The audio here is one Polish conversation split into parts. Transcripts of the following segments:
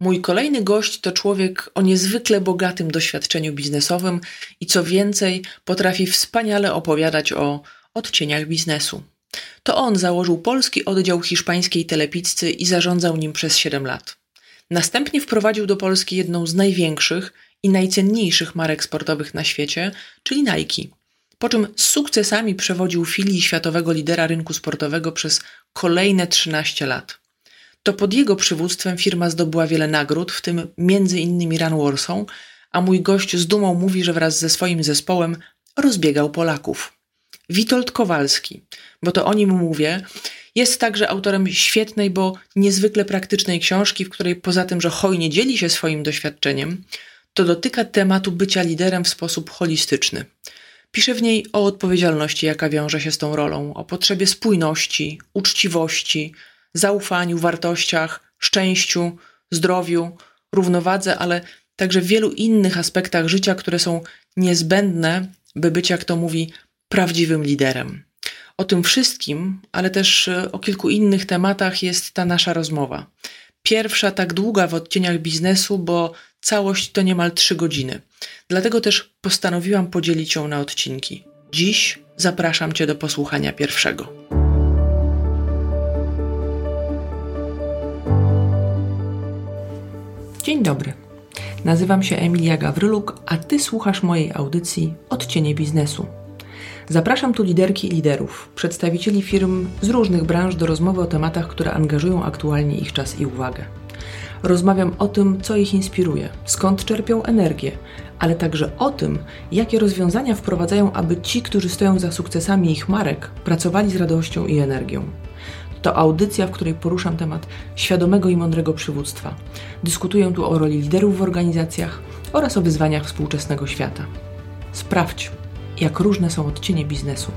Mój kolejny gość to człowiek o niezwykle bogatym doświadczeniu biznesowym i co więcej, potrafi wspaniale opowiadać o odcieniach biznesu. To on założył polski oddział hiszpańskiej telepizzy i zarządzał nim przez 7 lat. Następnie wprowadził do Polski jedną z największych i najcenniejszych marek sportowych na świecie, czyli Nike. Po czym z sukcesami przewodził filii światowego lidera rynku sportowego przez kolejne 13 lat. To pod jego przywództwem firma zdobyła wiele nagród, w tym m.in. Run Warsaw, a mój gość z dumą mówi, że wraz ze swoim zespołem rozbiegał Polaków. Witold Kowalski, bo to o nim mówię, jest także autorem świetnej, bo niezwykle praktycznej książki, w której poza tym, że hojnie dzieli się swoim doświadczeniem, to dotyka tematu bycia liderem w sposób holistyczny. Pisze w niej o odpowiedzialności, jaka wiąże się z tą rolą, o potrzebie spójności, uczciwości, zaufaniu, wartościach, szczęściu, zdrowiu, równowadze, ale także w wielu innych aspektach życia, które są niezbędne, by być, jak to mówi, prawdziwym liderem. O tym wszystkim, ale też e, o kilku innych tematach jest ta nasza rozmowa. Pierwsza tak długa w odcieniach biznesu, bo całość to niemal trzy godziny. Dlatego też postanowiłam podzielić ją na odcinki. Dziś zapraszam Cię do posłuchania pierwszego. Dzień dobry. Nazywam się Emilia Gawryluk, a Ty słuchasz mojej audycji Odcienie Biznesu. Zapraszam tu liderki i liderów, przedstawicieli firm z różnych branż do rozmowy o tematach, które angażują aktualnie ich czas i uwagę. Rozmawiam o tym, co ich inspiruje, skąd czerpią energię, ale także o tym, jakie rozwiązania wprowadzają, aby ci, którzy stoją za sukcesami ich marek, pracowali z radością i energią. To audycja, w której poruszam temat świadomego i mądrego przywództwa. Dyskutuję tu o roli liderów w organizacjach oraz o wyzwaniach współczesnego świata. Sprawdź, jak różne są odcienie biznesu.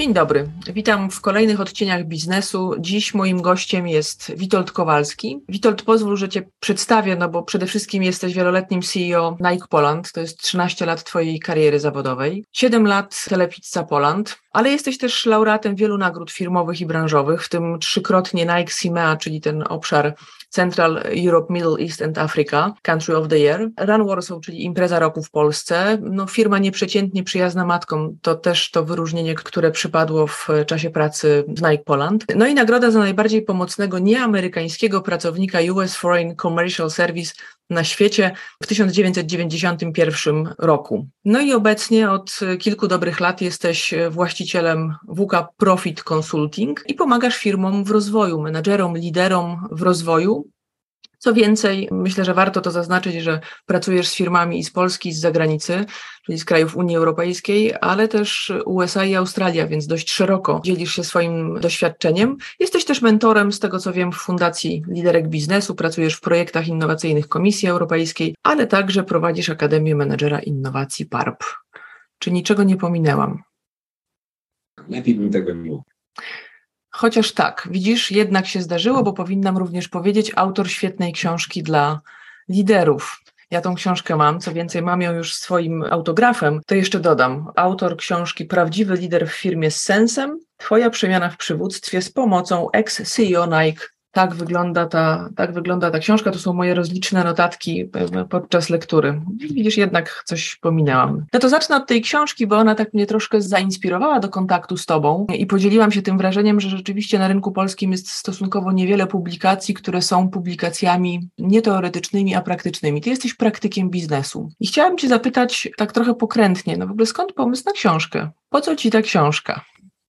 Dzień dobry, witam w kolejnych odcieniach biznesu. Dziś moim gościem jest Witold Kowalski. Witold, pozwól, że Cię przedstawię, no bo przede wszystkim jesteś wieloletnim CEO Nike Poland, to jest 13 lat Twojej kariery zawodowej, 7 lat Telepizza Poland, ale jesteś też laureatem wielu nagród firmowych i branżowych, w tym trzykrotnie Nike CIMEA, czyli ten obszar Central Europe, Middle East and Africa, Country of the Year. Run Warsaw, czyli impreza roku w Polsce. No, firma nieprzeciętnie przyjazna matkom, to też to wyróżnienie, które przypadło w czasie pracy w Nike Poland. No i nagroda za najbardziej pomocnego nieamerykańskiego pracownika US Foreign Commercial Service na świecie w 1991 roku. No i obecnie od kilku dobrych lat jesteś właścicielem WK Profit Consulting i pomagasz firmom w rozwoju, menedżerom, liderom w rozwoju. Co więcej, myślę, że warto to zaznaczyć, że pracujesz z firmami i z Polski, z zagranicy, czyli z krajów Unii Europejskiej, ale też USA i Australia, więc dość szeroko dzielisz się swoim doświadczeniem. Jesteś też mentorem, z tego co wiem, w Fundacji Liderek Biznesu, pracujesz w projektach innowacyjnych Komisji Europejskiej, ale także prowadzisz Akademię Menedżera Innowacji PARP. Czy niczego nie pominęłam? Lepiej bym tego nie mówił. Chociaż tak, widzisz, jednak się zdarzyło, bo powinnam również powiedzieć, autor świetnej książki dla liderów. Ja tą książkę mam, co więcej, mam ją już swoim autografem. To jeszcze dodam. Autor książki Prawdziwy lider w firmie z sensem. Twoja przemiana w przywództwie z pomocą ex-CEO Nike tak wygląda, ta, tak wygląda ta książka. To są moje rozliczne notatki e, podczas lektury. Widzisz, jednak coś pominęłam. No to zacznę od tej książki, bo ona tak mnie troszkę zainspirowała do kontaktu z Tobą i podzieliłam się tym wrażeniem, że rzeczywiście na rynku polskim jest stosunkowo niewiele publikacji, które są publikacjami nie teoretycznymi, a praktycznymi. Ty jesteś praktykiem biznesu. I chciałam Cię zapytać tak trochę pokrętnie, no w ogóle skąd pomysł na książkę? Po co Ci ta książka?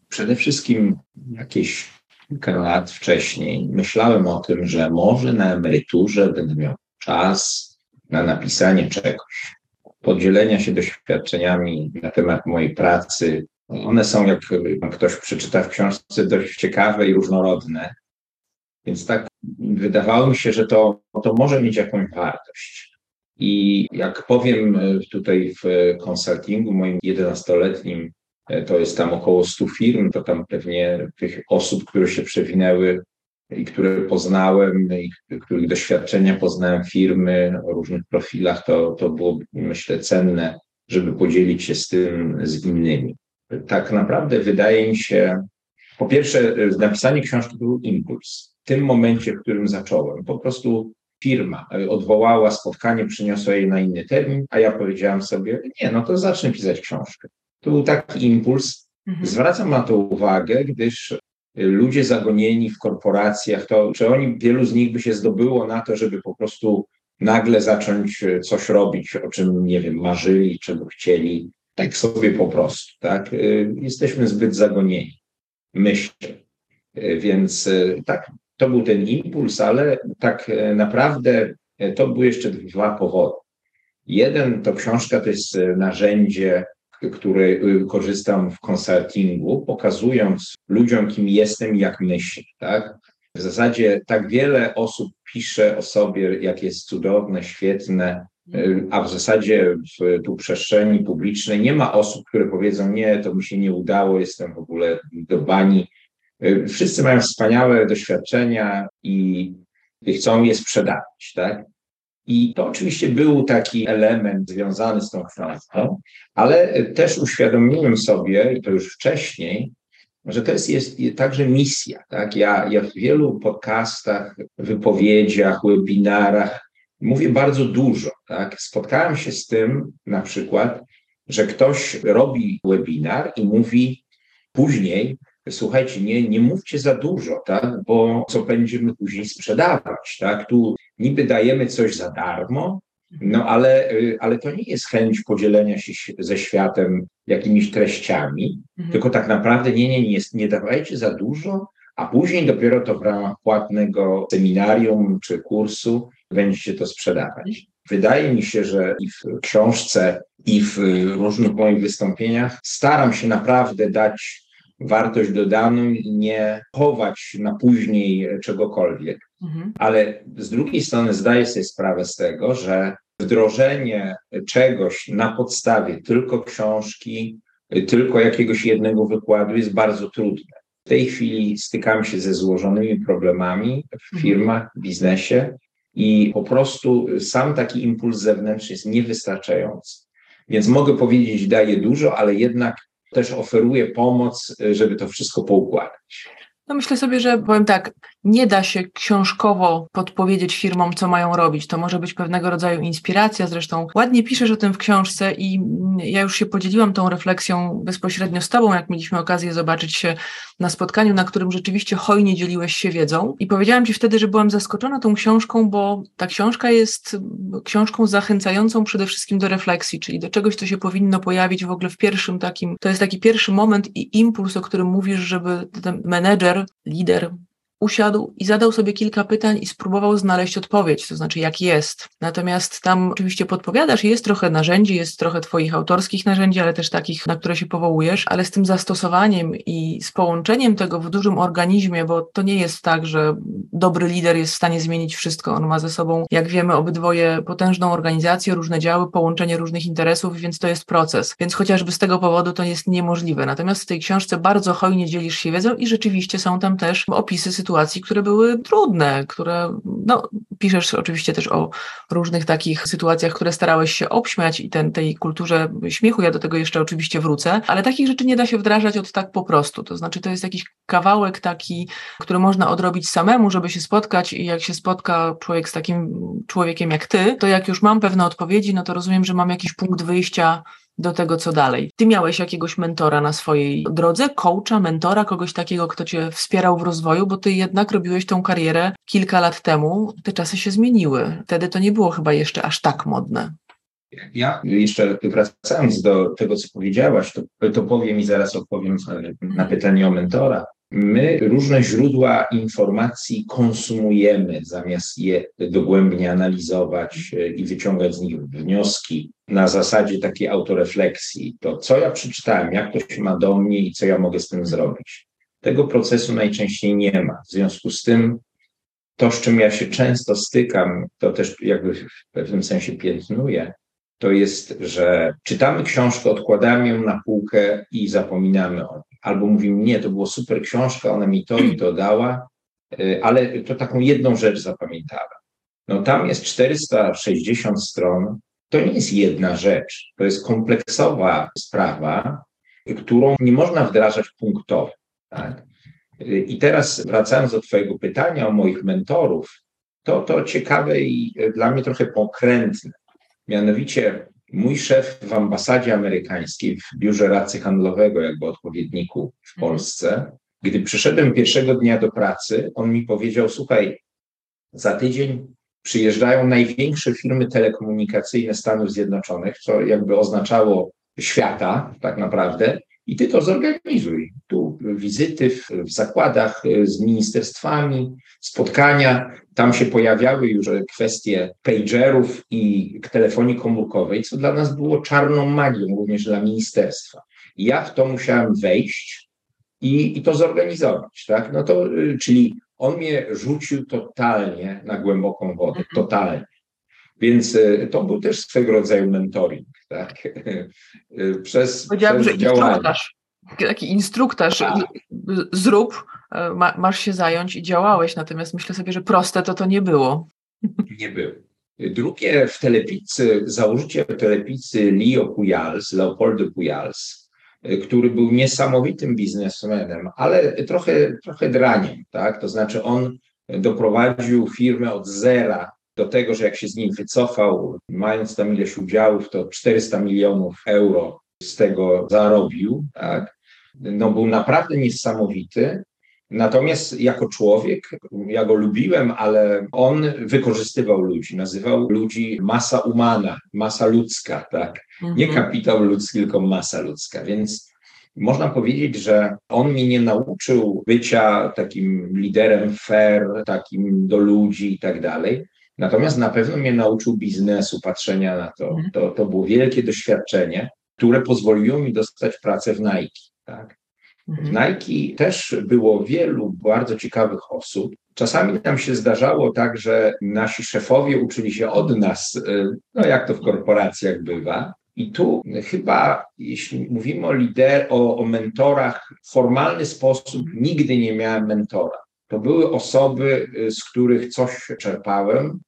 Przede wszystkim jakieś kilka lat wcześniej myślałem o tym, że może na emeryturze będę miał czas na napisanie czegoś, podzielenia się doświadczeniami na temat mojej pracy. One są, jak ktoś przeczyta w książce, dość ciekawe i różnorodne. Więc tak wydawało mi się, że to, to może mieć jakąś wartość. I jak powiem tutaj w konsultingu moim 11-letnim, E, to jest tam około 100 firm, to tam pewnie tych osób, które się przewinęły, i które poznałem, i których doświadczenia poznałem firmy o różnych profilach, to, to było, myślę, cenne, żeby podzielić się z tym z innymi. Tak naprawdę wydaje mi się, po pierwsze, napisanie książki był impuls. W tym momencie, w którym zacząłem, po prostu firma odwołała spotkanie, przyniosła je na inny termin, a ja powiedziałam sobie, nie, no to zacznę pisać książkę. To był taki impuls. Mhm. Zwracam na to uwagę, gdyż ludzie zagonieni w korporacjach, to czy oni, wielu z nich by się zdobyło na to, żeby po prostu nagle zacząć coś robić, o czym, nie wiem, marzyli, czego chcieli, tak sobie po prostu, tak? Jesteśmy zbyt zagonieni, myślę. Więc tak, to był ten impuls, ale tak naprawdę to były jeszcze dwa powody. Jeden to książka to jest narzędzie które y, korzystam w konsultingu, pokazując ludziom, kim jestem i jak myślę. Tak? W zasadzie tak wiele osób pisze o sobie, jak jest cudowne, świetne, y, a w zasadzie w tu przestrzeni publicznej nie ma osób, które powiedzą: Nie, to mi się nie udało, jestem w ogóle do bani. Y, wszyscy mają wspaniałe doświadczenia i chcą je sprzedawać. Tak? I to oczywiście był taki element związany z tą książką, ale też uświadomiłem sobie, i to już wcześniej, że to jest, jest także misja. Tak? Ja, ja w wielu podcastach, wypowiedziach, webinarach mówię bardzo dużo. Tak? Spotkałem się z tym na przykład, że ktoś robi webinar i mówi później, słuchajcie, nie, nie mówcie za dużo, tak? bo co będziemy później sprzedawać. Tak? Tu niby dajemy coś za darmo, no ale, y, ale to nie jest chęć podzielenia się ze światem jakimiś treściami, mhm. tylko tak naprawdę nie, nie, nie, nie dawajcie za dużo, a później dopiero to w ramach płatnego seminarium czy kursu będziecie to sprzedawać. Wydaje mi się, że i w książce, i w różnych moich wystąpieniach staram się naprawdę dać wartość dodaną i nie chować na później czegokolwiek. Mhm. Ale z drugiej strony zdaję sobie sprawę z tego, że wdrożenie czegoś na podstawie tylko książki, tylko jakiegoś jednego wykładu jest bardzo trudne. W tej chwili stykam się ze złożonymi problemami w mhm. firmach, w biznesie i po prostu sam taki impuls zewnętrzny jest niewystarczający. Więc mogę powiedzieć, daję dużo, ale jednak też oferuję pomoc, żeby to wszystko poukładać. No myślę sobie, że powiem tak, nie da się książkowo podpowiedzieć firmom, co mają robić. To może być pewnego rodzaju inspiracja. Zresztą ładnie piszesz o tym w książce i ja już się podzieliłam tą refleksją bezpośrednio z Tobą, jak mieliśmy okazję zobaczyć się na spotkaniu, na którym rzeczywiście hojnie dzieliłeś się wiedzą. I powiedziałam Ci wtedy, że byłam zaskoczona tą książką, bo ta książka jest książką zachęcającą przede wszystkim do refleksji, czyli do czegoś, co się powinno pojawić w ogóle w pierwszym takim, to jest taki pierwszy moment i impuls, o którym mówisz, żeby ten menedżer, lider, usiadł i zadał sobie kilka pytań i spróbował znaleźć odpowiedź, to znaczy jak jest. Natomiast tam oczywiście podpowiadasz, jest trochę narzędzi, jest trochę Twoich autorskich narzędzi, ale też takich, na które się powołujesz, ale z tym zastosowaniem i z połączeniem tego w dużym organizmie, bo to nie jest tak, że dobry lider jest w stanie zmienić wszystko. On ma ze sobą, jak wiemy, obydwoje potężną organizację, różne działy, połączenie różnych interesów, więc to jest proces. Więc chociażby z tego powodu to jest niemożliwe. Natomiast w tej książce bardzo hojnie dzielisz się wiedzą i rzeczywiście są tam też opisy sytuacji, sytuacji, które były trudne, które, no, piszesz oczywiście też o różnych takich sytuacjach, które starałeś się obśmiać i ten, tej kulturze śmiechu, ja do tego jeszcze oczywiście wrócę, ale takich rzeczy nie da się wdrażać od tak po prostu, to znaczy to jest jakiś kawałek taki, który można odrobić samemu, żeby się spotkać i jak się spotka człowiek z takim człowiekiem jak ty, to jak już mam pewne odpowiedzi, no to rozumiem, że mam jakiś punkt wyjścia do tego, co dalej. Ty miałeś jakiegoś mentora na swojej drodze, coacha, mentora, kogoś takiego, kto cię wspierał w rozwoju, bo ty jednak robiłeś tą karierę kilka lat temu. Te czasy się zmieniły. Wtedy to nie było chyba jeszcze aż tak modne. Ja jeszcze wracając do tego, co powiedziałaś, to, to powiem i zaraz odpowiem na pytanie o mentora. My różne źródła informacji konsumujemy, zamiast je dogłębnie analizować e, i wyciągać z nich wnioski na zasadzie takiej autorefleksji. To, co ja przeczytałem, jak to się ma do mnie i co ja mogę z tym zrobić. Tego procesu najczęściej nie ma. W związku z tym, to, z czym ja się często stykam, to też jakby w pewnym sensie piętnuję, to jest, że czytamy książkę, odkładamy ją na półkę i zapominamy o albo mówimy, nie, to była super książka, ona mi to i to dała, ale to taką jedną rzecz zapamiętałem. No tam jest 460 stron. To nie jest jedna rzecz, to jest kompleksowa sprawa, którą nie można wdrażać punktowo. Tak? I teraz wracając do Twojego pytania o moich mentorów, to to ciekawe i dla mnie trochę pokrętne. Mianowicie mój szef w ambasadzie amerykańskiej, w biurze radcy handlowego, jakby odpowiedniku w mhm. Polsce, gdy przyszedłem pierwszego dnia do pracy, on mi powiedział: Słuchaj, za tydzień przyjeżdżają największe firmy telekomunikacyjne Stanów Zjednoczonych, co jakby oznaczało świata tak naprawdę, i ty to zorganizuj. Tu wizyty w, w, zakładach e, z ministerstwami, spotkania. Tam się pojawiały już kwestie pagerów i telefonii komórkowej, co dla nas było czarną magią, również dla ministerstwa. I ja w to musiałem wejść i, i to zorganizować. Tak? No to, e, czyli on mnie rzucił totalnie na głęboką wodę, mhm. totalnie. Więc e, to był też swego rodzaju mentoring, tak? E, przez, Powiedziałabym, przez że instruktaż, taki instruktaż, tak. zrób, e, ma, masz się zająć i działałeś, natomiast myślę sobie, że proste to to nie było. Nie było. Drugie w Telepicy, założyciel Telepicy Leo Pujals, Leopoldo Pujals, który był niesamowitym biznesmenem, ale trochę, trochę draniem, tak? To znaczy on doprowadził firmę od zera do tego, że jak się z nim wycofał, mając tam ileś udziałów, to 400 milionów euro z tego zarobił, tak? No był naprawdę niesamowity. Natomiast jako człowiek, ja go lubiłem, ale on wykorzystywał ludzi, nazywał ludzi masa umana, masa ludzka, tak? Nie mhm. kapitał ludzki, tylko masa ludzka. Więc można powiedzieć, że on mnie nie nauczył bycia takim liderem fair, takim do ludzi i tak dalej, Natomiast na pewno mnie nauczył biznesu, patrzenia na to. Mhm. To, to było wielkie doświadczenie, które pozwoliło mi dostać pracę w Nike. Tak? W mhm. Nike też było wielu bardzo ciekawych osób. Czasami nam się zdarzało tak, że nasi szefowie uczyli się od nas, y, no jak to w korporacjach bywa. I tu chyba, jeśli mówimy o lider, o, o mentorach, w formalny sposób nigdy nie miałem mentora. To były osoby, y, z których coś czerpałem,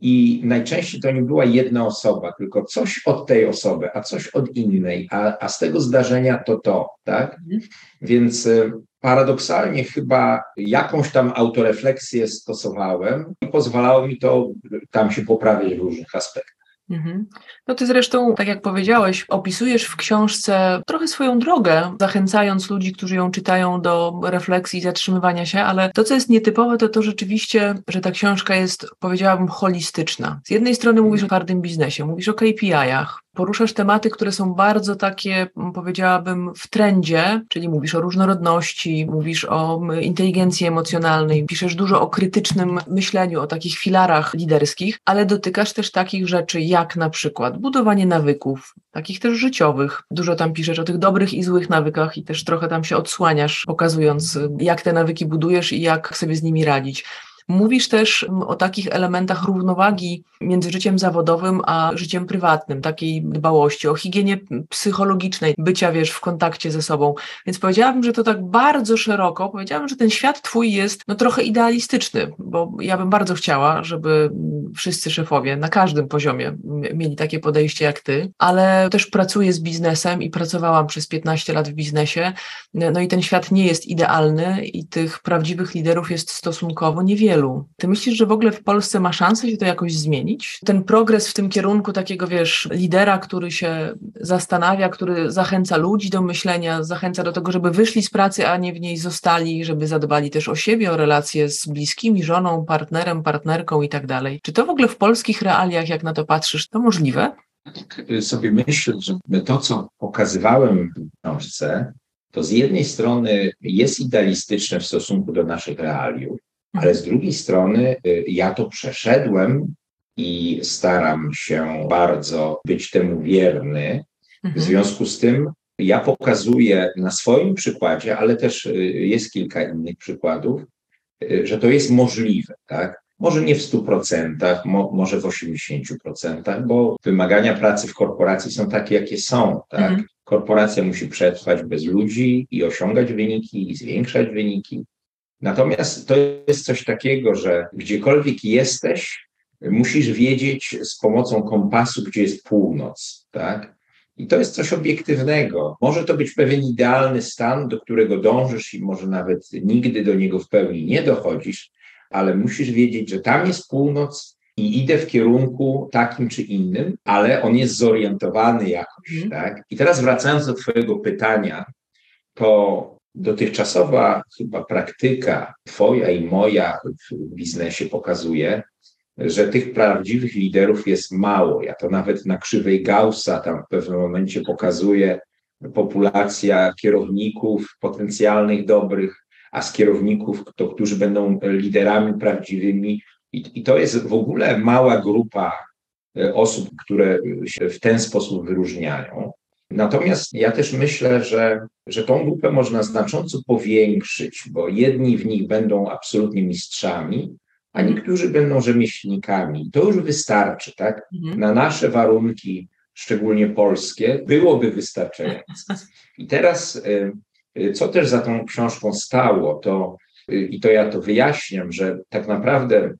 i najczęściej to nie była jedna osoba, tylko coś od tej osoby, a coś od innej, a, a z tego zdarzenia to to, tak? Mhm. Więc y, paradoksalnie chyba jakąś tam autorefleksję stosowałem i pozwalało mi to tam się poprawić w różnych aspektach. Mhm. No ty zresztą, tak jak powiedziałeś, opisujesz w książce trochę swoją drogę, zachęcając ludzi, którzy ją czytają do refleksji i zatrzymywania się, ale to, co jest nietypowe, to to rzeczywiście, że ta książka jest, powiedziałabym, holistyczna. Z jednej strony mówisz o twardym biznesie, mówisz o KPI-ach, poruszasz tematy, które są bardzo takie, powiedziałabym, w trendzie, czyli mówisz o różnorodności, mówisz o inteligencji emocjonalnej, piszesz dużo o krytycznym myśleniu, o takich filarach liderskich, ale dotykasz też takich rzeczy jak na przykład budowanie nawyków, takich też życiowych. Dużo tam piszesz o tych dobrych i złych nawykach i też trochę tam się odsłaniasz, pokazując, jak te nawyki budujesz i jak sobie z nimi radzić. Mówisz też o takich elementach równowagi między życiem zawodowym a życiem prywatnym, takiej dbałości, o higienie psychologicznej, bycia, wiesz, w kontakcie ze sobą. Więc powiedziałabym, że to tak bardzo szeroko, powiedziałabym, że ten świat twój jest no trochę idealistyczny, bo ja bym bardzo chciała, żeby wszyscy szefowie na każdym poziomie mieli takie podejście jak ty, ale też pracuję z biznesem i pracowałam przez 15 lat w biznesie, no i ten świat nie jest idealny i tych prawdziwych liderów jest stosunkowo niewiele wielu. Ty myślisz, że w ogóle w Polsce ma szansę się to jakoś zmienić? Ten progres w tym kierunku takiego, wiesz, lidera, który się zastanawia, który zachęca ludzi do myślenia, zachęca do tego, żeby wyszli z pracy, a nie w niej zostali, żeby zadbali też o siebie, o relacje z bliskimi, żoną, partnerem, partnerką i tak dalej. Czy to w ogóle w polskich realiach, jak na to patrzysz, to możliwe? Tak sobie myślę, że to, co pokazywałem w książce, to z jednej strony jest idealistyczne w stosunku do naszych realiów, ale z drugiej strony y, ja to przeszedłem i staram się bardzo być temu wierny. W mhm. związku z tym ja pokazuję na swoim przykładzie, ale też y, jest kilka innych przykładów, y, że to jest możliwe, tak? Może nie w 100%, mo, może w 80%, bo wymagania pracy w korporacji są takie, jakie są. Tak? Mhm. Korporacja musi przetrwać bez ludzi i osiągać wyniki, i zwiększać wyniki. Natomiast to jest coś takiego, że gdziekolwiek jesteś, musisz wiedzieć z pomocą kompasu, gdzie jest północ, tak? I to jest coś obiektywnego. Może to być pewien idealny stan, do którego dążysz i może nawet nigdy do niego w pełni nie dochodzisz, ale musisz wiedzieć, że tam jest północ i idę w kierunku takim czy innym, ale on jest zorientowany jakoś, mm. tak? I teraz wracając do twojego pytania, to dotychczasowa chyba praktyka twoja i moja w biznesie pokazuje, że tych prawdziwych liderów jest mało. Ja to nawet na krzywej Gaussa tam w pewnym momencie pokazuję populacja kierowników potencjalnych dobrych, a z kierowników, to, którzy będą liderami prawdziwymi. I, I to jest w ogóle mała grupa e, osób, które się w ten sposób wyróżniają. Natomiast ja też myślę, że, że tą grupę można znacząco powiększyć, bo jedni w nich będą absolutnie mistrzami, a niektórzy będą rzemieślnikami. To już wystarczy, tak? Mhm. Na nasze warunki, szczególnie polskie, byłoby wystarczające. I teraz, y, y, co też za tą książką stało, to y, i to ja to wyjaśniam, że tak naprawdę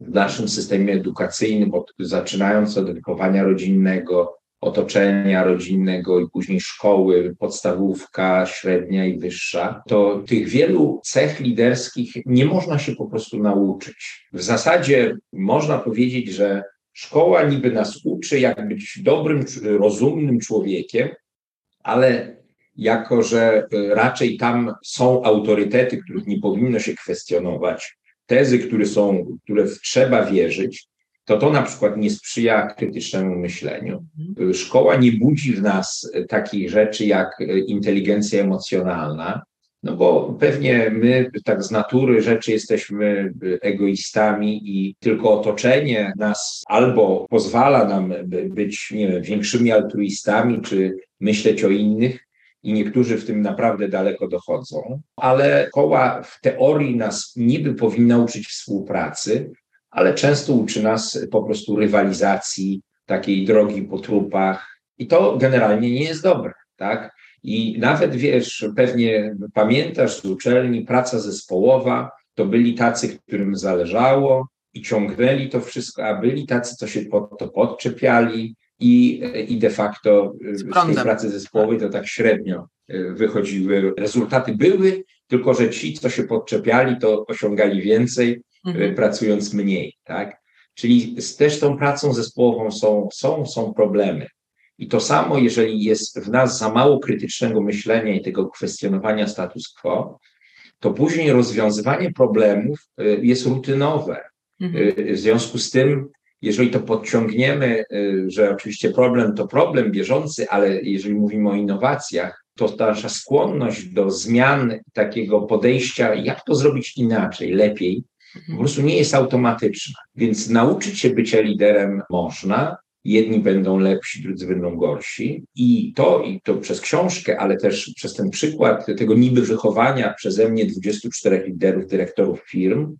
w naszym systemie edukacyjnym, od, zaczynając od wychowania rodzinnego, otoczenia rodzinnego i później szkoły, podstawówka, średnia i wyższa, to tych wielu cech liderskich nie można się po prostu nauczyć. W zasadzie można powiedzieć, że szkoła niby nas uczy, jak być dobrym, rozumnym człowiekiem, ale jako, że raczej tam są autorytety, których nie powinno się kwestionować, tezy, które są, które trzeba wierzyć, to to na przykład nie sprzyja krytycznemu myśleniu. Mhm. Szkoła nie budzi w nas takich rzeczy jak inteligencja emocjonalna, no bo pewnie my tak z natury rzeczy jesteśmy egoistami i tylko otoczenie nas albo pozwala nam być nie wiem, większymi altruistami, czy myśleć o innych, i niektórzy w tym naprawdę daleko dochodzą, ale koła w teorii nas niby powinna uczyć współpracy, ale często uczy nas po prostu rywalizacji, takiej drogi po trupach i to generalnie nie jest dobre, tak? I nawet wiesz, pewnie pamiętasz z uczelni, praca zespołowa, to byli tacy, którym zależało i ciągnęli to wszystko, a byli tacy, co się pod to podczepiali i, i de facto z tej pracy zespołowej to tak średnio e, wychodziły. Rezultaty były, tylko że ci, co się podczepiali, to osiągali więcej, mhm. pracując mniej, tak? Czyli z, też tą pracą zespołową są, są, są problemy. I to samo, jeżeli jest w nas za mało krytycznego myślenia i tego kwestionowania status quo, to później rozwiązywanie problemów y, jest rutynowe. Mhm. Y, w związku z tym, jeżeli to podciągniemy, że oczywiście problem to problem bieżący, ale jeżeli mówimy o innowacjach, to ta nasza skłonność do zmian takiego podejścia, jak to zrobić inaczej, lepiej, po prostu nie jest automatyczna. Więc nauczyć się bycia liderem można. Jedni będą lepsi, drudzy będą gorsi. I to, i to przez książkę, ale też przez ten przykład tego niby wychowania przeze mnie 24 liderów, dyrektorów firm,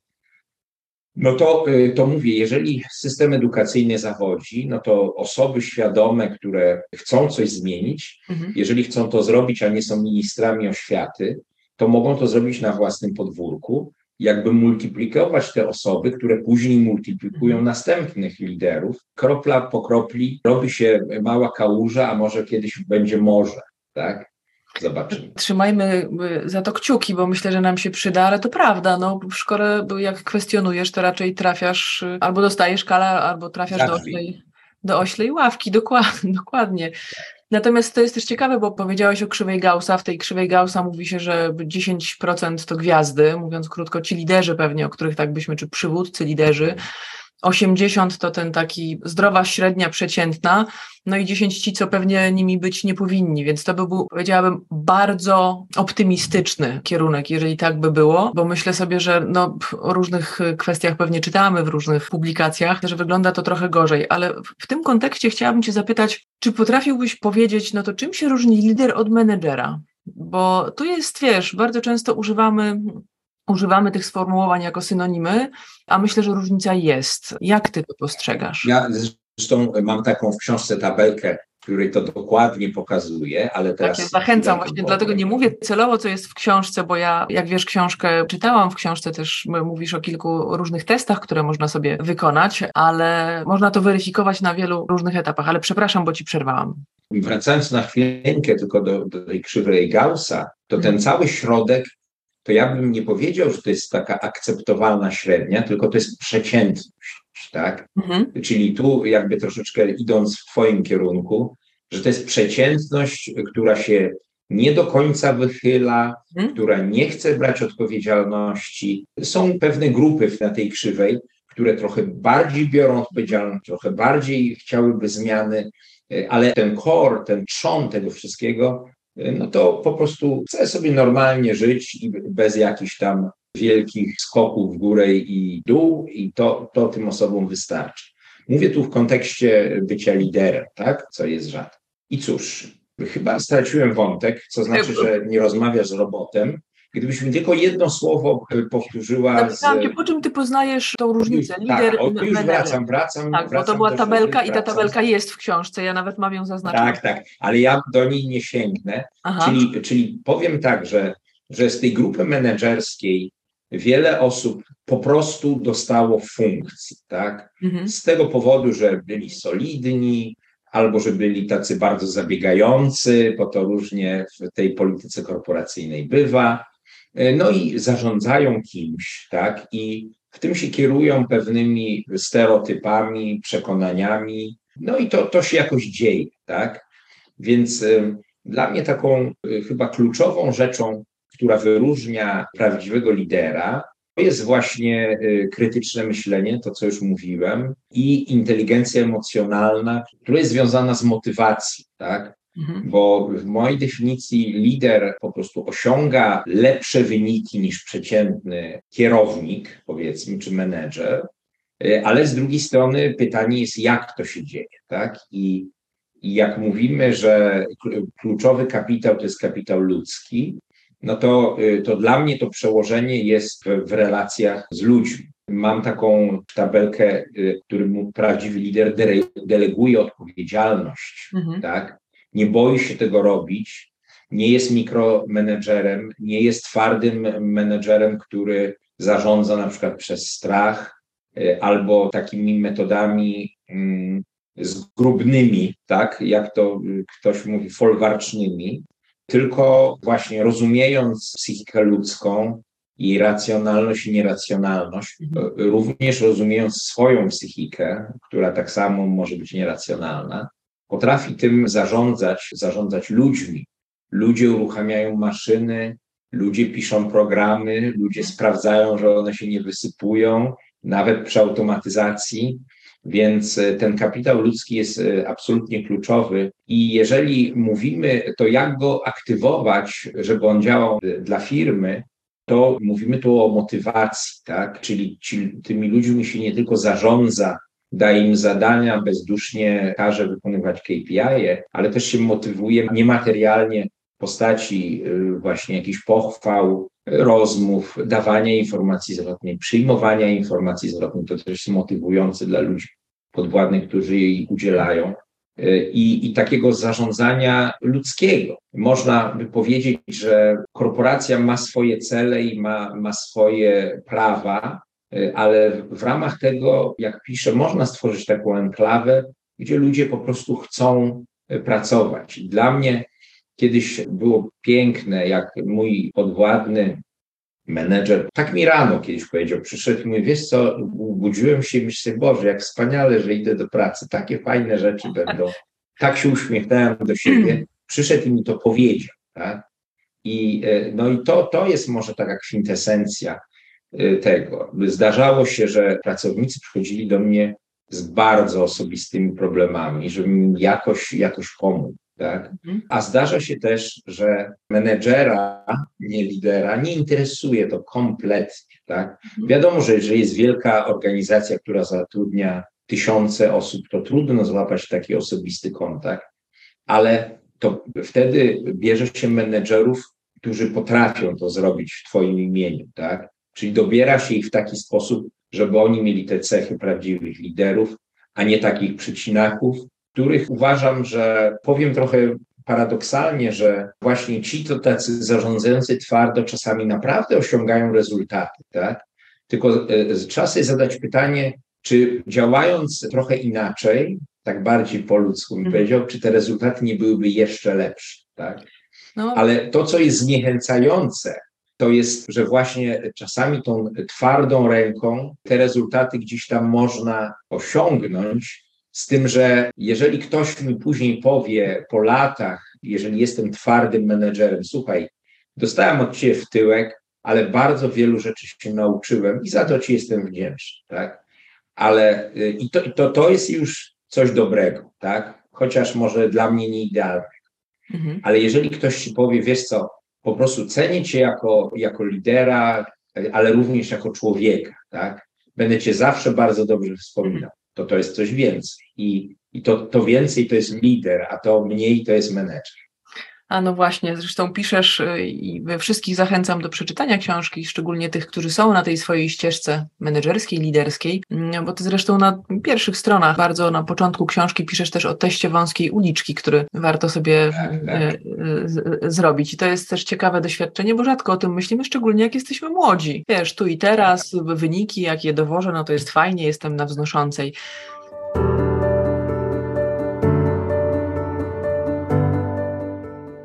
no to, y, to mówię, jeżeli system edukacyjny zawodzi, no to osoby świadome, które chcą coś zmienić, mhm. jeżeli chcą to zrobić, a nie są ministrami oświaty, to mogą to zrobić na własnym podwórku jakby multiplikować te osoby, które później multiplikują mhm. następnych liderów. Kropla po kropli robi się mała kałuża, a może kiedyś będzie morze, tak? Zobaczymy. Trzymajmy y, za to kciuki, bo myślę, że nam się przyda, ale to prawda. No, w szkole, jak kwestionujesz, to raczej trafiasz y, albo dostajesz kala, albo trafiasz do oślej, do oślej ławki. Dokładnie, dokładnie. Natomiast to jest też ciekawe, bo powiedziałeś o krzywej Gaussa. W tej krzywej Gaussa mówi się, że 10% to gwiazdy, mówiąc krótko, ci liderzy pewnie, o których tak byśmy, czy przywódcy liderzy, 80 to ten taki zdrowa średnia przeciętna, no i 10 ci, co pewnie nimi być nie powinni, więc to by był, powiedziałabym, bardzo optymistyczny kierunek, jeżeli tak by było, bo myślę sobie, że no, o różnych kwestiach pewnie czytamy w różnych publikacjach, że wygląda to trochę gorzej, ale w tym kontekście chciałabym Cię zapytać, czy potrafiłbyś powiedzieć, no to czym się różni lider od menedżera? Bo tu jest, wiesz, bardzo często używamy używamy tych sformułowań jako synonimy, a myślę, że różnica jest. Jak ty to postrzegasz? Ja zresztą mam taką w książce tabelkę który to dokładnie pokazuje, ale teraz... Tak, ja zachęcam właśnie, dlatego nie mówię celowo, co jest w książce, bo ja, jak wiesz, książkę czytałam, w książce też mówisz o kilku różnych testach, które można sobie wykonać, ale można to weryfikować na wielu różnych etapach, ale przepraszam, bo ci przerwałam. Wracając na chwilę tylko do, do tej krzywej Gaussa, to ten mhm. cały środek to ja bym nie powiedział, że to jest taka akceptowalna średnia, tylko to jest przeciętność, tak? Mhm. Czyli tu jakby troszeczkę idąc w Twoim kierunku, że to jest przeciętność, która się nie do końca wychyla, mhm. która nie chce brać odpowiedzialności. Są pewne grupy na tej krzywej, które trochę bardziej biorą odpowiedzialność, trochę bardziej chciałyby zmiany, ale ten core, ten trzon tego wszystkiego no to po prostu chcę sobie normalnie żyć i bez jakichś tam wielkich skoków w górę i dół i to, to tym osobom wystarczy. Mówię tu w kontekście bycia liderem, tak? Co jest rzadko. I cóż, chyba straciłem wątek, co znaczy, że nie rozmawiasz z robotem, Gdybyś mi tylko jedno słowo powtórzyła. Zapytałam z... cię, po czym ty poznajesz tą różnicę? Lider, tak, o, już wracam, wracam. Tak, wracam bo to była tabelka i ta tabelka jest w książce, ja nawet mam ją zaznaczoną. Tak, tak, ale ja do niej nie sięgnę. Czyli, czyli powiem tak, że, że z tej grupy menedżerskiej wiele osób po prostu dostało funkcji, tak? Mhm. Z tego powodu, że byli solidni, albo że byli tacy bardzo zabiegający, bo to różnie w tej polityce korporacyjnej bywa, E, no i zarządzają kimś, tak? I w tym się kierują pewnymi stereotypami, przekonaniami, no i to, to się jakoś dzieje, tak? Więc y, dla mnie taką y, chyba kluczową rzeczą, która wyróżnia prawdziwego lidera, to jest właśnie krytyczne myślenie, to co już mówiłem, i inteligencja emocjonalna, która jest związana z motywacją, tak? Mhm. Bo w mojej definicji lider po prostu osiąga lepsze wyniki niż przeciętny kierownik, powiedzmy, czy menedżer, ale z drugiej strony pytanie jest, jak to się dzieje, tak? I, i jak mówimy, że kluczowy kapitał to jest kapitał ludzki, no to, y, to dla mnie to przełożenie jest w, w relacjach z ludźmi. Mam taką tabelkę, y, którym prawdziwy lider deleguje odpowiedzialność, mhm. tak? Nie boi się tego robić, nie jest mikromenedżerem, nie jest twardym menedżerem, który zarządza na przykład przez strach y, albo takimi metodami mm, zgrubnymi, tak, jak to ktoś mówi, folwarcznymi, tylko właśnie rozumiejąc psychikę ludzką, i racjonalność i nieracjonalność, mhm. również rozumiejąc swoją psychikę, która tak samo może być nieracjonalna, potrafi tym zarządzać, zarządzać ludźmi. Ludzie uruchamiają maszyny, ludzie piszą programy, ludzie sprawdzają, że one się nie wysypują, nawet przy automatyzacji. Więc e, ten kapitał ludzki jest e, absolutnie kluczowy. I jeżeli mówimy, to jak go aktywować, żeby on działał e, dla firmy, to mówimy tu o motywacji, tak? Czyli, czyli tymi ludźmi się nie tylko zarządza daje im zadania, bezdusznie każe wykonywać KPI, ale też się motywuje niematerialnie w postaci y, właśnie jakichś pochwał, rozmów, dawania informacji zwrotnej, przyjmowania informacji zwrotnej. To też jest motywujące dla ludzi podwładnych, którzy jej udzielają. Y, I, I takiego zarządzania ludzkiego. Można by powiedzieć, że korporacja ma swoje cele i ma, ma swoje prawa, ale w ramach tego, jak piszę, można stworzyć taką enklawę, gdzie ludzie po prostu chcą y, pracować. Dla mnie kiedyś było piękne, jak mój podwładny menedżer, tak mi rano kiedyś powiedział, przyszedł i mówi, wiesz co, budziłem się i myślę, Boże, jak wspaniale, że idę do pracy, takie fajne rzeczy będą. Tak się uśmiechnąłem do siebie, przyszedł i mi to powiedział, tak? I, y, no i to, to jest może taka kwintesencja tego. Zdarzało się, że pracownicy przychodzili do mnie z bardzo osobistymi problemami, żeby im jakoś, jakoś pomóc. Tak? Mhm. A zdarza się też, że menedżera, nie lidera, nie interesuje to kompletnie. Tak? Mhm. Wiadomo, że jeżeli jest wielka organizacja, która zatrudnia tysiące osób, to trudno złapać taki osobisty kontakt, ale to wtedy bierze się menedżerów, którzy potrafią to zrobić w Twoim imieniu, tak? Czyli dobiera się ich w taki sposób, żeby oni mieli te cechy prawdziwych liderów, a nie takich przycinaków, których uważam, że powiem trochę paradoksalnie, że właśnie ci to tacy zarządzający twardo czasami naprawdę osiągają rezultaty, tak? Tylko e, trzeba sobie zadać pytanie, czy działając trochę inaczej, tak bardziej po ludzku bym mhm. powiedział, czy te rezultaty nie byłyby jeszcze lepsze, tak? No. Ale to, co jest zniechęcające, to jest, że właśnie czasami tą twardą ręką te rezultaty gdzieś tam można osiągnąć, z tym, że jeżeli ktoś mi później powie po latach, jeżeli jestem twardym menedżerem, słuchaj, dostałem od ciebie w tyłek, ale bardzo wielu rzeczy się nauczyłem i za to ci jestem wdzięczny, tak? Ale y, i to, to, to jest już coś dobrego, tak? Chociaż może dla mnie nie idealnego. Mhm. Ale jeżeli ktoś ci powie, wiesz co, po prostu cenię cię jako, jako lidera, ale również jako człowieka, tak? Będę cię zawsze bardzo dobrze wspominał. To to jest coś więcej. I, i to, to więcej to jest lider, a to mniej to jest menedżer. A no właśnie, zresztą piszesz y, i wszystkich zachęcam do przeczytania książki, szczególnie tych, którzy są na tej swojej ścieżce menedżerskiej, liderskiej, mm, bo ty zresztą na pierwszych stronach, bardzo na początku książki piszesz też o teście wąskiej uliczki, który warto sobie tak, tak. Y, y, zrobić. I to jest też ciekawe doświadczenie, bo rzadko o tym myślimy, szczególnie jak jesteśmy młodzi. Wiesz, tu i teraz, wyniki, jak je dowożę, no to jest fajnie, jestem na wznoszącej.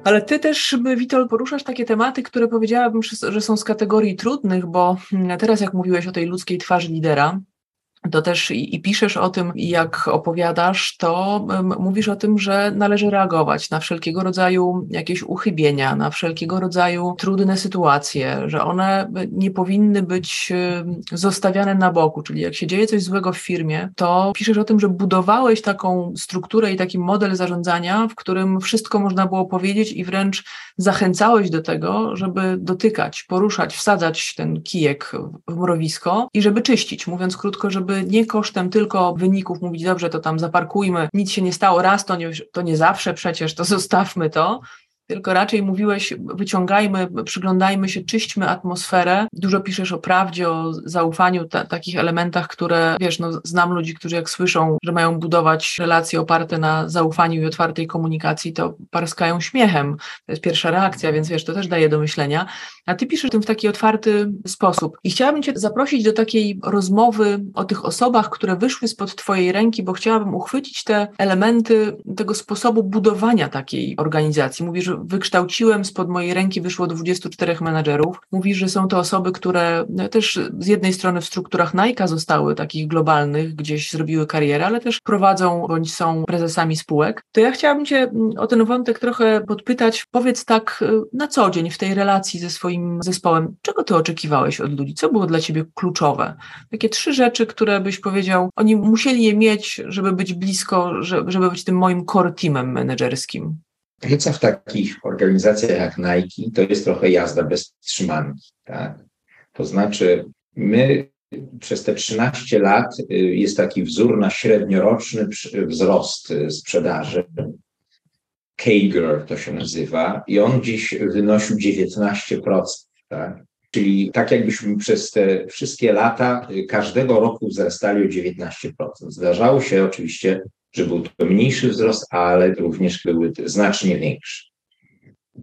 Ale ty też, Witold, poruszasz takie tematy, które powiedziałabym, że są z kategorii trudnych, bo mm, teraz jak mówiłeś o tej ludzkiej twarzy lidera, to też i, i, piszesz o tym, jak opowiadasz, to um, mówisz o tym, że należy reagować na wszelkiego rodzaju jakieś uchybienia, na wszelkiego rodzaju trudne sytuacje, że one nie powinny być um, zostawiane na boku. Czyli jak się dzieje coś złego w firmie, to piszesz o tym, że budowałeś taką strukturę i taki model zarządzania, w którym wszystko można było powiedzieć i wręcz zachęcałeś do tego, żeby dotykać, poruszać, wsadzać ten kijek w mrowisko i żeby czyścić. Mówiąc krótko, żeby nie kosztem tylko wyników mówić, dobrze, to tam zaparkujmy, nic się nie stało, raz to nie, to nie zawsze przecież, to zostawmy to, tylko raczej mówiłeś, wyciągajmy, przyglądajmy się, czyśćmy atmosferę. Dużo piszesz o prawdzie, o zaufaniu, ta, takich elementach, które, wiesz, no, znam ludzi, którzy jak słyszą, że mają budować relacje oparte na zaufaniu i otwartej komunikacji, to parskają śmiechem. To jest pierwsza reakcja, więc wiesz, to też daje do myślenia. A ty piszesz tym w taki otwarty sposób. I chciałabym cię zaprosić do takiej rozmowy o tych osobach, które wyszły spod twojej ręki, bo chciałabym uchwycić te elementy tego sposobu budowania takiej organizacji. Mówisz, wykształciłem, spod mojej ręki wyszło 24 menadżerów. Mówi, że są to osoby, które też z jednej strony w strukturach Nike zostały takich globalnych, gdzieś zrobiły karierę, ale też prowadzą bądź są prezesami spółek. To ja chciałabym Cię mm, o ten wątek trochę podpytać. Powiedz tak y, na co dzień w tej relacji ze swoim zespołem, czego Ty oczekiwałeś od ludzi? Co było dla Ciebie kluczowe? Takie trzy rzeczy, które byś powiedział, oni musieli je mieć, żeby być blisko, żeby być tym moim core teamem menedżerskim. Praca w takich organizacjach jak Nike to jest trochę jazda bez trzymanki. Tak? To znaczy, my przez te 13 lat y, jest taki wzór na średnioroczny wzrost y, sprzedaży. CAGR to się nazywa, i on dziś wynosił 19%. Tak? Czyli tak jakbyśmy przez te wszystkie lata y, każdego roku wzrastali o 19%. Zdarzało się oczywiście że był to mniejszy wzrost, ale również były znacznie większe.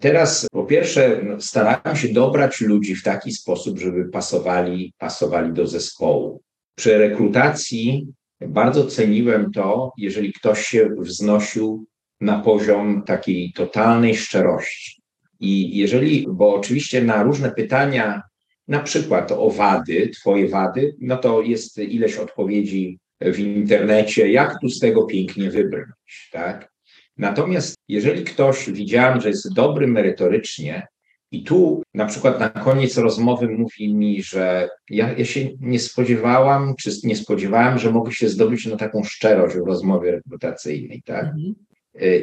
Teraz po pierwsze starałem się dobrać ludzi w taki sposób, żeby pasowali, pasowali do zespołu. Przy rekrutacji bardzo ceniłem to, jeżeli ktoś się wznosił na poziom takiej totalnej szczerości. I jeżeli, bo oczywiście na różne pytania, na przykład o wady, twoje wady, no to jest ileś odpowiedzi w internecie, jak tu z tego pięknie wybrnąć, tak? Natomiast jeżeli ktoś widziałem, że jest dobry merytorycznie i tu na przykład na koniec rozmowy mówi mi, że ja, ja się nie spodziewałam, czy nie spodziewałem, że mogę się zdobyć na taką szczerość w rozmowie rekrutacyjnej, tak? Mhm.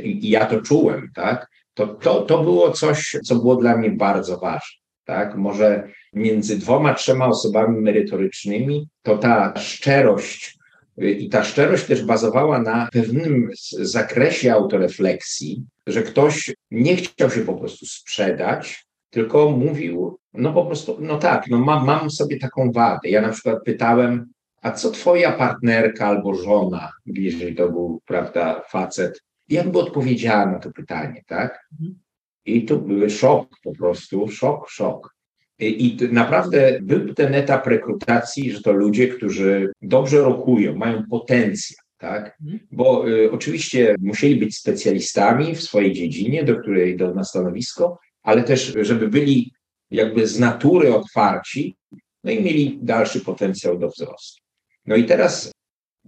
I, I ja to czułem, tak? To, to, to było coś, co było dla mnie bardzo ważne. Tak? Może między dwoma, trzema osobami merytorycznymi, to ta szczerość i ta szczerość też bazowała na pewnym zakresie autorefleksji, że ktoś nie chciał się po prostu sprzedać, tylko mówił, no po prostu, no tak, no mam, mam sobie taką wadę. Ja na przykład pytałem, a co twoja partnerka albo żona, jeżeli to był, prawda, facet, jakby odpowiedziała na to pytanie, tak? Mhm. I to był szok po prostu, szok, szok. I naprawdę był ten etap rekrutacji, że to ludzie, którzy dobrze rokują, mają potencjał, tak? Mhm. Bo y, oczywiście musieli być specjalistami w swojej dziedzinie, do której idą na stanowisko, ale też, żeby byli jakby z natury otwarci, no i mieli dalszy potencjał do wzrostu. No i teraz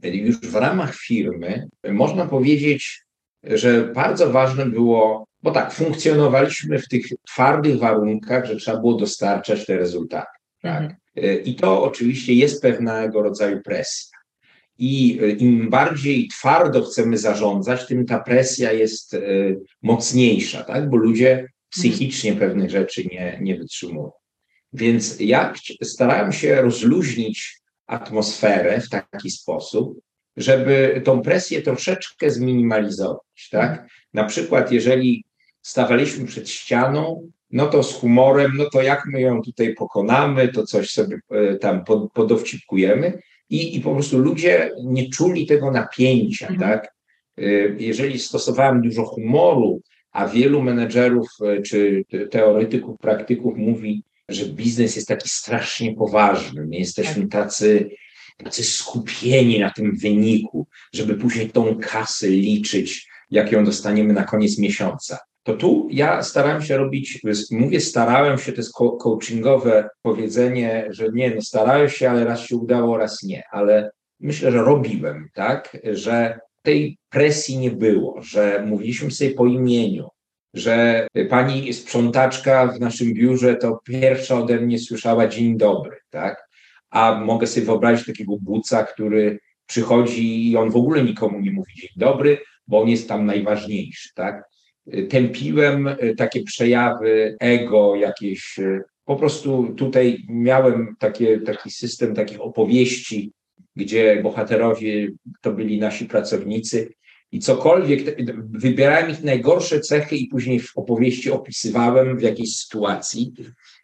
już w ramach firmy można powiedzieć, że bardzo ważne było, bo tak, funkcjonowaliśmy w tych twardych warunkach, że trzeba było dostarczać te rezultaty. Tak? Mhm. I to oczywiście jest pewnego rodzaju presja. I e, im bardziej twardo chcemy zarządzać, tym ta presja jest e, mocniejsza, tak? bo ludzie psychicznie mhm. pewnych rzeczy nie, nie wytrzymują. Więc ja starałem się rozluźnić atmosferę w taki sposób, żeby tą presję troszeczkę zminimalizować. Tak? Na przykład, jeżeli stawaliśmy przed ścianą, no to z humorem, no to jak my ją tutaj pokonamy, to coś sobie e, tam podowcipkujemy i, i po prostu ludzie nie czuli tego napięcia, mhm. tak? E, jeżeli stosowałem dużo humoru, a wielu menedżerów e, czy teoretyków, praktyków mówi, że biznes jest taki strasznie poważny. My jesteśmy tak. tacy, tacy skupieni na tym wyniku, żeby później tą kasę liczyć, jak ją dostaniemy na koniec miesiąca. To tu ja starałem się robić, mówię starałem się, to jest coachingowe powiedzenie, że nie, no starałem się, ale raz się udało, raz nie, ale myślę, że robiłem, tak, że tej presji nie było, że mówiliśmy sobie po imieniu, że pani sprzątaczka w naszym biurze to pierwsza ode mnie słyszała dzień dobry, tak? A mogę sobie wyobrazić takiego buca, który przychodzi i on w ogóle nikomu nie mówi dzień dobry, bo on jest tam najważniejszy, tak? Tępiłem e, takie przejawy ego, jakieś e, po prostu tutaj miałem takie, taki system takich opowieści, gdzie bohaterowie to byli nasi pracownicy i cokolwiek, wybierałem ich najgorsze cechy i później w opowieści opisywałem w jakiejś sytuacji.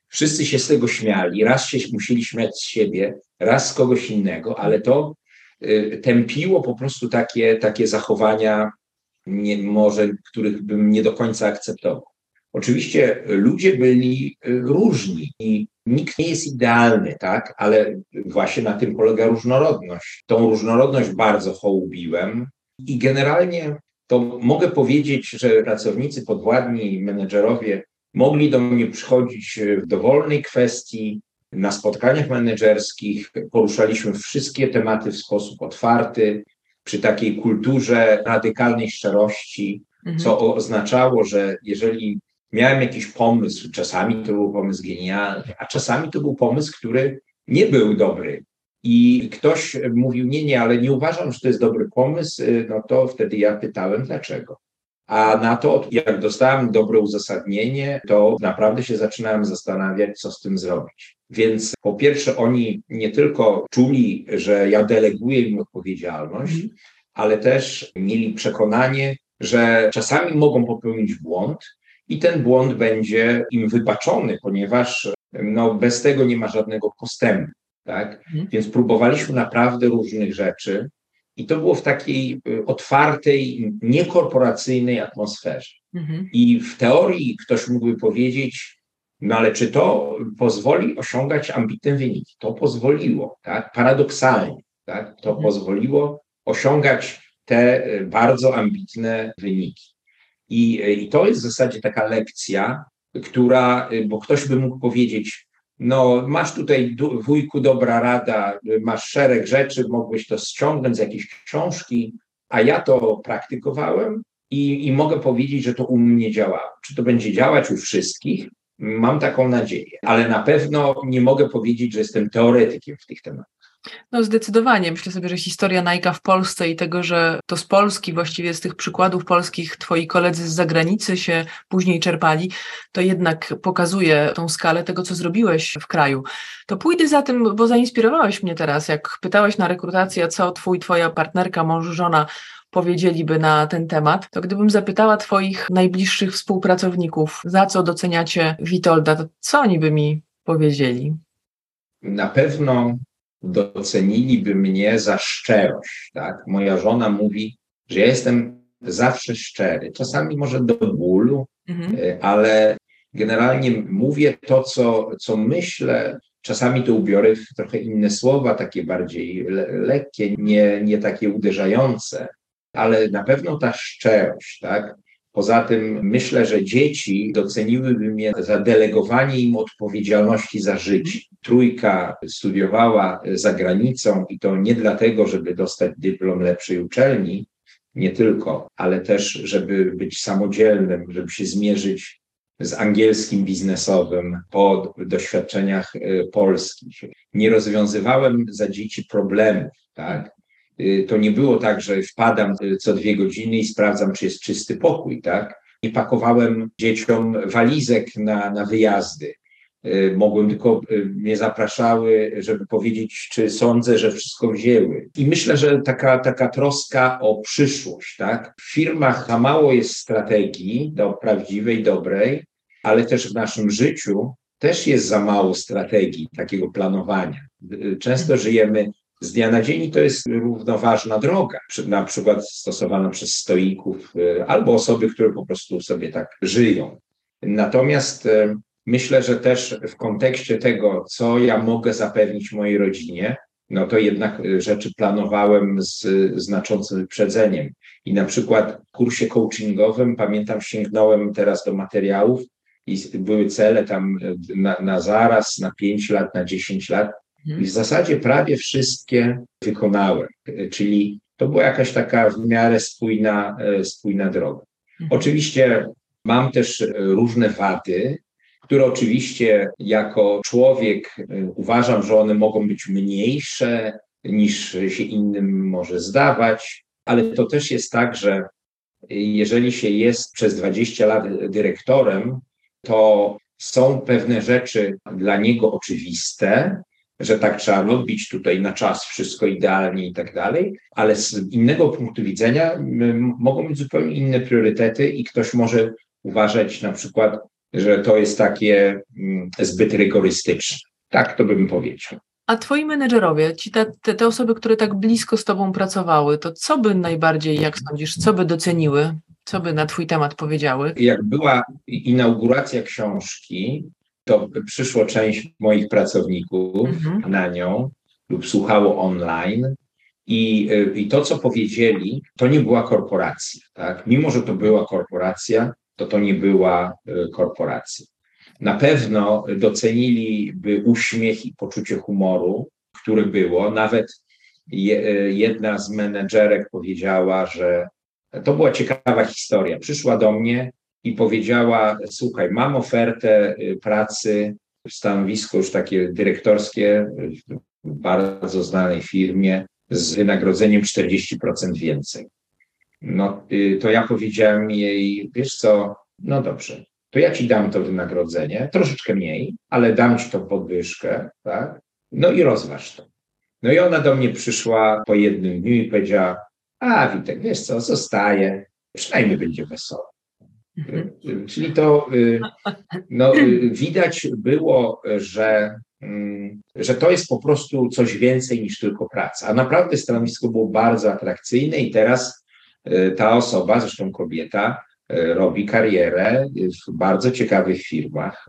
Wszyscy się z tego śmiali, raz się musieli śmiać z siebie, raz z kogoś innego, ale to y, tępiło po prostu takie, takie zachowania, nie, może których bym nie do końca akceptował. Oczywiście ludzie byli y, różni i nikt nie jest idealny, tak? Ale właśnie na tym polega różnorodność. Tą różnorodność bardzo hołubiłem, i generalnie to mogę powiedzieć, że pracownicy podwładni i menedżerowie mogli do mnie przychodzić w dowolnej kwestii, na spotkaniach menedżerskich poruszaliśmy wszystkie tematy w sposób otwarty, przy takiej kulturze radykalnej szczerości, mhm. co oznaczało, że jeżeli miałem jakiś pomysł, czasami to był pomysł genialny, a czasami to był pomysł, który nie był dobry, i ktoś mówił, nie, nie, ale nie uważam, że to jest dobry pomysł, no to wtedy ja pytałem, dlaczego. A na to, jak dostałem dobre uzasadnienie, to naprawdę się zaczynałem zastanawiać, co z tym zrobić. Więc po pierwsze, oni nie tylko czuli, że ja deleguję im odpowiedzialność, mm. ale też mieli przekonanie, że czasami mogą popełnić błąd i ten błąd będzie im wybaczony, ponieważ no, bez tego nie ma żadnego postępu tak? Mhm. Więc próbowaliśmy naprawdę różnych rzeczy i to było w takiej y, otwartej, niekorporacyjnej atmosferze. Mhm. I w teorii ktoś mógłby powiedzieć, no ale czy to pozwoli osiągać ambitne wyniki? To pozwoliło, tak? Paradoksalnie, tak? To mhm. pozwoliło osiągać te y, bardzo ambitne wyniki. I, y, I to jest w zasadzie taka lekcja, która, bo ktoś by mógł powiedzieć, no masz tutaj wujku dobra rada, masz szereg rzeczy, mogłeś to ściągnąć z jakiejś książki, a ja to praktykowałem i, i mogę powiedzieć, że to u mnie działało. Czy to będzie działać u wszystkich? Mam taką nadzieję, ale na pewno nie mogę powiedzieć, że jestem teoretykiem w tych tematach. No zdecydowanie. Myślę sobie, że historia Nike w Polsce i tego, że to z Polski, właściwie z tych przykładów polskich twoi koledzy z zagranicy się później czerpali, to jednak pokazuje tą skalę tego, co zrobiłeś w kraju. To pójdę za tym, bo zainspirowałeś mnie teraz, jak pytałeś na rekrutację, co twój, twoja partnerka, mąż, żona powiedzieliby na ten temat, to gdybym zapytała Twoich najbliższych współpracowników, za co doceniacie Witolda, to co oni by mi powiedzieli? Na pewno doceniliby mnie za szczerość. Tak? Moja żona mówi, że ja jestem zawsze szczery. Czasami może do bólu, mhm. E, ale generalnie mówię to, co, co myślę. Czasami to ubiorę w trochę inne słowa, takie bardziej le lekkie, nie, nie takie uderzające, ale na pewno ta szczerość, tak? Poza tym myślę, że dzieci doceniłyby mnie za delegowanie im odpowiedzialności za życie. Trójka studiowała za granicą i to nie dlatego, żeby dostać dyplom lepszej uczelni, nie tylko, ale też, żeby być samodzielnym, żeby się zmierzyć z angielskim biznesowym po doświadczeniach e, polskich. Nie rozwiązywałem za dzieci problemów, tak? Y, to nie było tak, że wpadam y, co dwie godziny i sprawdzam, czy jest czysty pokój, tak? Nie pakowałem dzieciom walizek na, na wyjazdy. Y, mogłem tylko, mnie zapraszały, żeby powiedzieć, czy sądzę, że wszystko wzięły. I myślę, że taka, taka troska o przyszłość, tak? W firmach za mało jest strategii do prawdziwej, dobrej, ale też w naszym życiu też jest za mało strategii takiego planowania. Często żyjemy z dnia na dzień to jest równoważna droga, na przykład stosowana przez stoików y, albo osoby, które po prostu sobie tak żyją. Natomiast y, myślę, że też w kontekście tego, co ja mogę zapewnić mojej rodzinie, no to jednak y, rzeczy planowałem z znaczącym wyprzedzeniem. I na przykład w kursie coachingowym, pamiętam, sięgnąłem teraz do materiałów i były cele tam na, na zaraz, na 5 lat, na 10 lat. I w zasadzie prawie wszystkie wykonałem, czyli to była jakaś taka w miarę spójna, e, spójna droga. Mhm. Oczywiście mam też różne wady, które oczywiście jako człowiek e, uważam, że one mogą być mniejsze niż się innym może zdawać, ale to też jest tak, że jeżeli się jest przez 20 lat dyrektorem, to są pewne rzeczy dla niego oczywiste, że tak trzeba robić tutaj na czas, wszystko idealnie i tak dalej, ale z innego punktu widzenia mogą być zupełnie inne priorytety i ktoś może uważać na przykład, że to jest takie mm, zbyt rygorystyczne. Tak to bym powiedział. A twoi menedżerowie, ci te, te, te osoby, które tak blisko z tobą pracowały, to co by najbardziej, jak sądzisz, co by doceniły? Co by na twój temat powiedziały? Jak była inauguracja książki, to przyszło część moich pracowników mhm. na nią lub słuchało online. I, I to, co powiedzieli, to nie była korporacja. Tak? Mimo, że to była korporacja, to to nie była e, korporacja. Na pewno doceniliby uśmiech i poczucie humoru, który było. Nawet e, jedna z menedżerek powiedziała, że to była ciekawa historia. Przyszła do mnie i powiedziała: Słuchaj, mam ofertę y, pracy, stanowisko już takie dyrektorskie w bardzo znanej firmie z wynagrodzeniem 40% więcej. No y, to ja powiedziałem jej: Wiesz co, no dobrze, to ja ci dam to wynagrodzenie, troszeczkę mniej, ale dam ci to podwyżkę, tak? No i rozważ to. No i ona do mnie przyszła po jednym dniu i powiedziała: A, Witek, wiesz co, zostaje, przynajmniej będzie wesoło. Mhm. Czyli to y, no, y, widać było, że, mm, że to jest po prostu coś więcej niż tylko praca. A naprawdę stanowisko było bardzo atrakcyjne i teraz ta osoba, zresztą kobieta, robi karierę w bardzo ciekawych firmach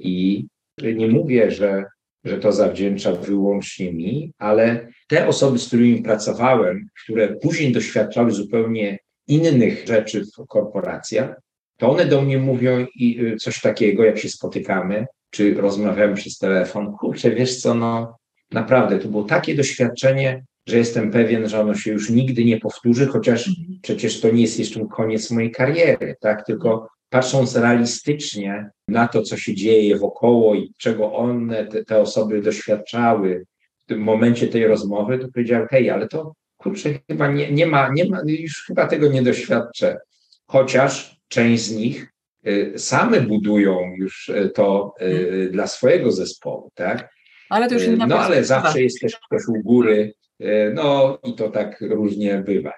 i nie mówię, że, że to zawdzięcza wyłącznie mi, ale te osoby, z którymi pracowałem, które później doświadczały zupełnie innych rzeczy w korporacjach, to one do mnie mówią i y, coś takiego, jak się spotykamy, czy rozmawiamy przez telefon. Kurczę, wiesz co, no naprawdę, to było takie doświadczenie, że jestem pewien, że ono się już nigdy nie powtórzy, chociaż mhm. przecież to nie jest jeszcze koniec mojej kariery, tak? Tylko patrząc realistycznie na to, co się dzieje wokoło i czego one, te, te osoby doświadczały w tym momencie tej rozmowy, to powiedziałem, hej, ale to kurczę, chyba nie, nie ma, nie ma, już chyba tego nie doświadczę. Chociaż część z nich y, same budują już y, to y, hmm. dla swojego zespołu, tak? Ale to już inna No ale zawsze jest też ktoś u góry, no i to tak różnie bywa.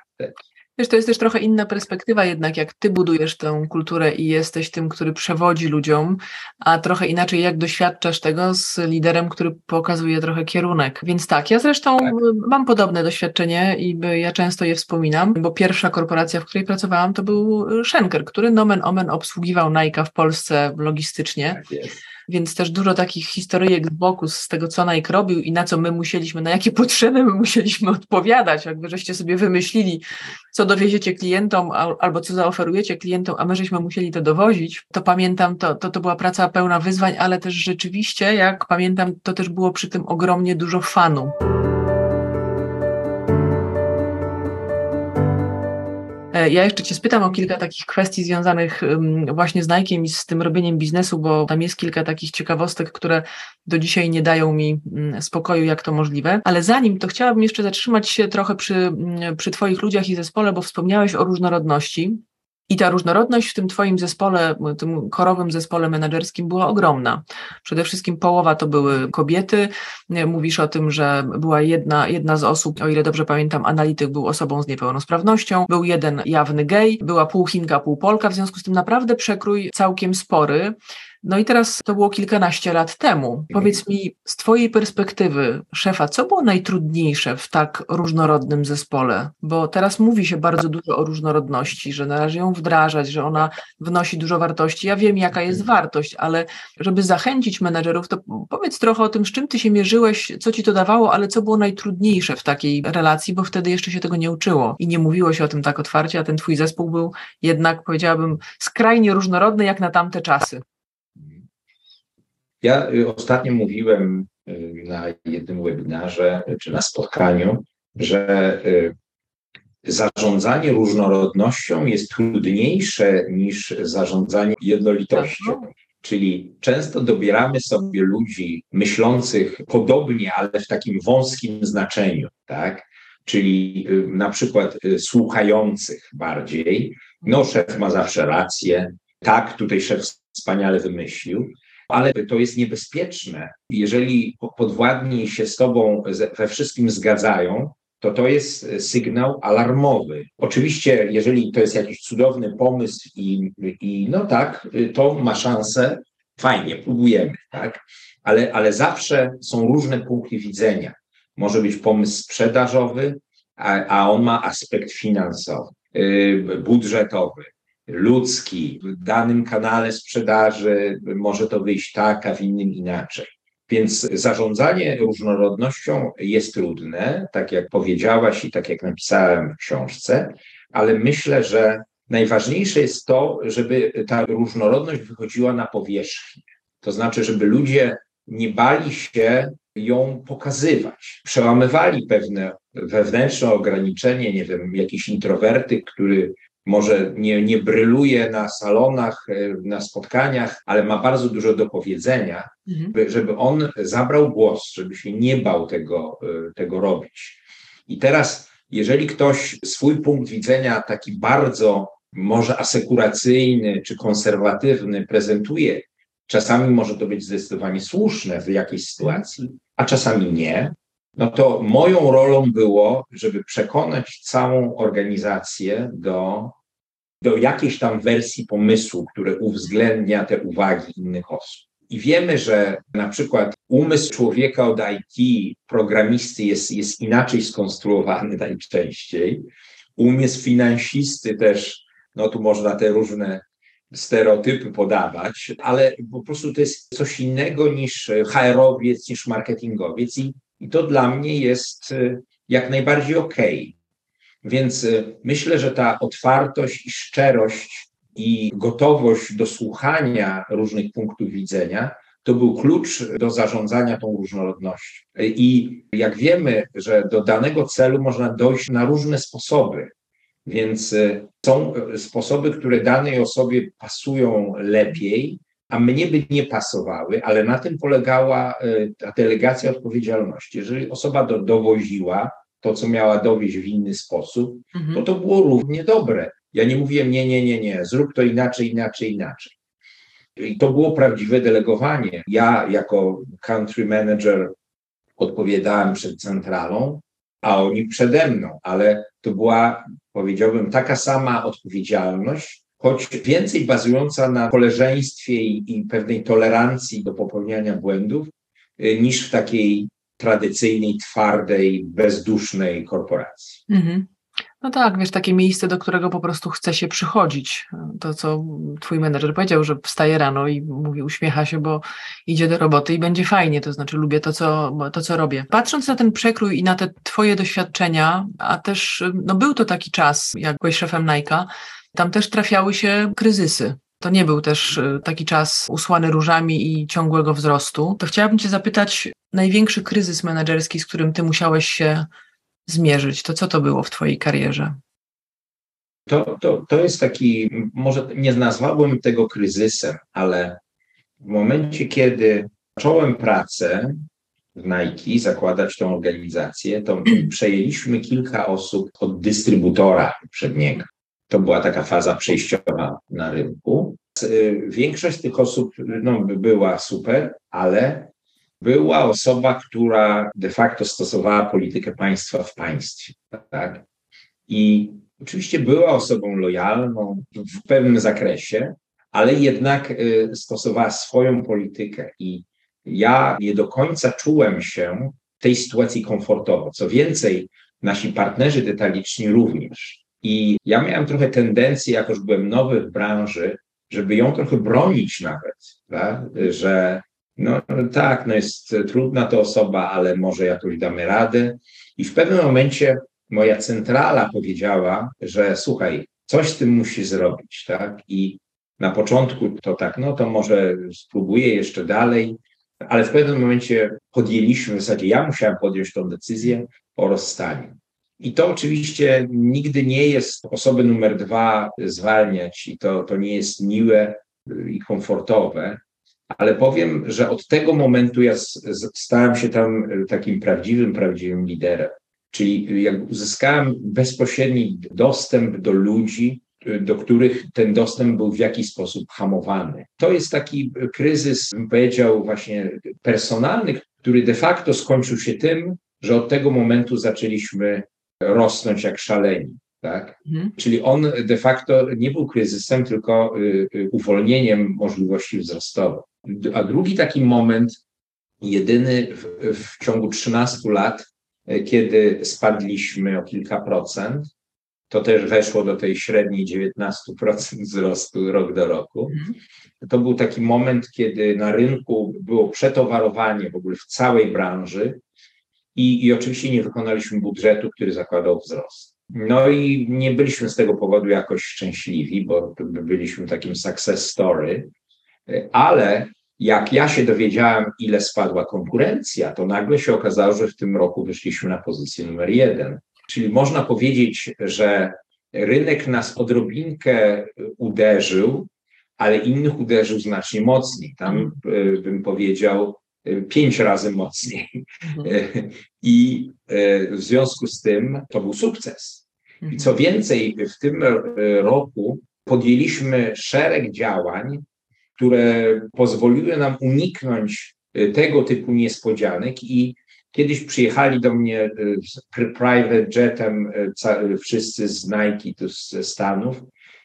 Wiesz, to jest też trochę inna perspektywa jednak, jak ty budujesz tę kulturę i jesteś tym, który przewodzi ludziom, a trochę inaczej jak doświadczasz tego z liderem, który pokazuje trochę kierunek. Więc tak, ja zresztą tak. mam podobne doświadczenie i ja często je wspominam, bo pierwsza korporacja, w której pracowałam, to był Schenker, który nomen omen obsługiwał Nike w Polsce logistycznie. Tak jest więc też dużo takich historyjek z boku z tego, co Nike robił i na co my musieliśmy, na jakie potrzeby my musieliśmy odpowiadać, jakby żeście sobie wymyślili, co dowieziecie klientom albo co zaoferujecie klientom, a my żeśmy musieli to dowozić, to pamiętam, to, to, to była praca pełna wyzwań, ale też rzeczywiście, jak pamiętam, to też było przy tym ogromnie dużo fanu. Ja jeszcze Cię spytam o kilka takich kwestii związanych właśnie z Nike'iem i z tym robieniem biznesu, bo tam jest kilka takich ciekawostek, które do dzisiaj nie dają mi mm, spokoju, jak to możliwe. Ale zanim to chciałabym jeszcze zatrzymać się trochę przy, mm, przy Twoich ludziach i zespole, bo wspomniałeś o różnorodności. I ta różnorodność w tym Twoim zespole, tym korowym zespole menedżerskim była ogromna. Przede wszystkim połowa to były kobiety. Mówisz o tym, że była jedna, jedna z osób, o ile dobrze pamiętam, analityk był osobą z niepełnosprawnością, był jeden jawny gej, była pół Chinka, pół Polka, w związku z tym naprawdę przekrój całkiem spory. No i teraz to było kilkanaście lat temu. Powiedz mi, z Twojej perspektywy, szefa, co było najtrudniejsze w tak różnorodnym zespole? Bo teraz mówi się bardzo dużo o różnorodności, że należy ją wdrażać, że ona wnosi dużo wartości. Ja wiem, jaka jest wartość, ale żeby zachęcić menedżerów, to powiedz trochę o tym, z czym Ty się mierzyłeś, co Ci to dawało, ale co było najtrudniejsze w takiej relacji, bo wtedy jeszcze się tego nie uczyło i nie mówiło się o tym tak otwarcie, a ten Twój zespół był jednak, powiedziałabym, skrajnie różnorodny jak na tamte czasy. Ja y, ostatnio mówiłem y, na jednym webinarze czy na spotkaniu, że y, zarządzanie różnorodnością jest trudniejsze niż zarządzanie jednolitością. Tak. Czyli często dobieramy sobie ludzi myślących podobnie, ale w takim wąskim znaczeniu, tak? Czyli na przykład słuchających bardziej. No, szef ma zawsze rację. Tak, tutaj szef wspaniale wymyślił ale to jest niebezpieczne. Jeżeli podwładni się z tobą we wszystkim zgadzają, to to jest e, sygnał alarmowy. Oczywiście, jeżeli to jest jakiś cudowny pomysł i, i no tak, y, to ma szansę, fajnie, próbujemy, tak? Ale, ale zawsze są różne punkty widzenia. Może być pomysł sprzedażowy, a, a on ma aspekt finansowy, yy, budżetowy ludzki, w danym kanale sprzedaży może to wyjść tak, a w innym inaczej. Więc zarządzanie różnorodnością jest trudne, tak jak powiedziałaś i tak jak napisałem w książce, ale myślę, że najważniejsze jest to, żeby ta różnorodność wychodziła na powierzchnię. To znaczy, żeby ludzie nie bali się ją pokazywać. Przełamywali pewne wewnętrzne ograniczenie, nie wiem, jakiś introwertyk, który może nie, nie bryluje na salonach, e, na spotkaniach, ale ma bardzo dużo do powiedzenia, mhm. żeby on zabrał głos, żeby się nie bał tego, e, tego robić. I teraz, jeżeli ktoś swój punkt widzenia taki bardzo może asekuracyjny czy konserwatywny prezentuje, czasami może to być zdecydowanie słuszne w jakiejś sytuacji, a czasami nie, no to moją rolą było, żeby przekonać całą organizację do, do jakiejś tam wersji pomysłu, który uwzględnia te uwagi innych osób. I wiemy, że na przykład umysł człowieka od IT, programisty jest, jest inaczej skonstruowany najczęściej. Umysł finansisty też, no tu można te różne stereotypy podawać, ale po prostu to jest coś innego niż HR-owiec, niż marketingowiec i i to dla mnie jest y, jak najbardziej. Okay. Więc y, myślę, że ta otwartość i szczerość i gotowość do słuchania różnych punktów widzenia to był klucz do zarządzania tą różnorodnością. I jak wiemy, że do danego celu można dojść na różne sposoby, więc y, są sposoby, które danej osobie pasują lepiej, a mnie by nie pasowały, ale na tym polegała e, ta delegacja odpowiedzialności. Jeżeli osoba do, dowoziła to, co miała dowieść w inny sposób, mhm. to to było równie dobre. Ja nie mówiłem, nie, nie, nie, nie, zrób to inaczej, inaczej, inaczej. I to było prawdziwe delegowanie. Ja jako country manager odpowiadałem przed centralą, a oni przede mną, ale to była powiedziałbym, taka sama odpowiedzialność, choć więcej bazująca na koleżeństwie i, i pewnej tolerancji do popełniania błędów, y, niż w takiej tradycyjnej, twardej, bezdusznej korporacji. Mhm. No tak, wiesz, takie miejsce, do którego po prostu chce się przychodzić. To, co twój menedżer powiedział, że wstaje rano i mówi, uśmiecha się, bo idzie do roboty i będzie fajnie, to znaczy lubię to, co, to, co robię. Patrząc na ten przekrój i na te twoje doświadczenia, a też, no był to taki czas, jak byłeś szefem Nike'a, tam też trafiały się kryzysy. To nie był też y, taki czas usłany różami i ciągłego wzrostu. To chciałabym Cię zapytać, największy kryzys menedżerski, z którym Ty musiałeś się zmierzyć, to co to było w Twojej karierze? To, to, to jest taki, może nie nazwałbym tego kryzysem, ale w momencie, kiedy zacząłem pracę w Nike, zakładać tą organizację, to przejęliśmy kilka osób od dystrybutora przedniego. To była taka faza przejściowa na rynku. Większość z tych osób no, była super, ale była osoba, która de facto stosowała politykę państwa w państwie. Tak? I oczywiście była osobą lojalną w pewnym zakresie, ale jednak y, stosowała swoją politykę i ja nie do końca czułem się w tej sytuacji komfortowo. Co więcej, nasi partnerzy detaliczni również. I ja miałem trochę tendencję, jako że byłem nowy w branży, żeby ją trochę bronić nawet, tak? że no tak, no jest trudna to osoba, ale może jakoś damy radę. I w pewnym momencie moja centrala powiedziała, że słuchaj, coś z tym musi zrobić, tak? I na początku to tak, no to może spróbuję jeszcze dalej, ale w pewnym momencie podjęliśmy, w zasadzie ja musiałem podjąć tą decyzję o rozstaniu. I to oczywiście nigdy nie jest osoby numer dwa zwalniać i to, to nie jest miłe i komfortowe, ale powiem, że od tego momentu ja stałem się tam e, takim prawdziwym, prawdziwym liderem. Czyli jak uzyskałem bezpośredni dostęp do ludzi, do których ten dostęp był w jakiś sposób hamowany. To jest taki kryzys, bym powiedział, właśnie personalny, który de facto skończył się tym, że od tego momentu zaczęliśmy rosnąć jak szaleni. Tak? Mhm. Czyli on de facto nie był kryzysem, tylko y, y, uwolnieniem możliwości wzrostowych. A drugi taki moment, jedyny w, w ciągu 13 lat, e, kiedy spadliśmy o kilka procent, to też weszło do tej średniej 19% wzrostu rok do roku. Mhm. To był taki moment, kiedy na rynku było przetowarowanie w ogóle w całej branży i, i oczywiście nie wykonaliśmy budżetu, który zakładał wzrost. No i nie byliśmy z tego powodu jakoś szczęśliwi, bo byliśmy takim success story, ale jak ja się dowiedziałem, ile spadła konkurencja, to nagle się okazało, że w tym roku wyszliśmy na pozycję numer jeden. Czyli można powiedzieć, że rynek nas odrobinkę uderzył, ale innych uderzył znacznie mocniej. Tam e, bym powiedział pięć razy mocniej. Mhm. I e, w związku z tym to był sukces. I co mhm. więcej, w tym roku podjęliśmy szereg działań, które pozwoliły nam uniknąć tego typu niespodzianek i kiedyś przyjechali do mnie private jetem wszyscy z Nike, tu ze Stanów.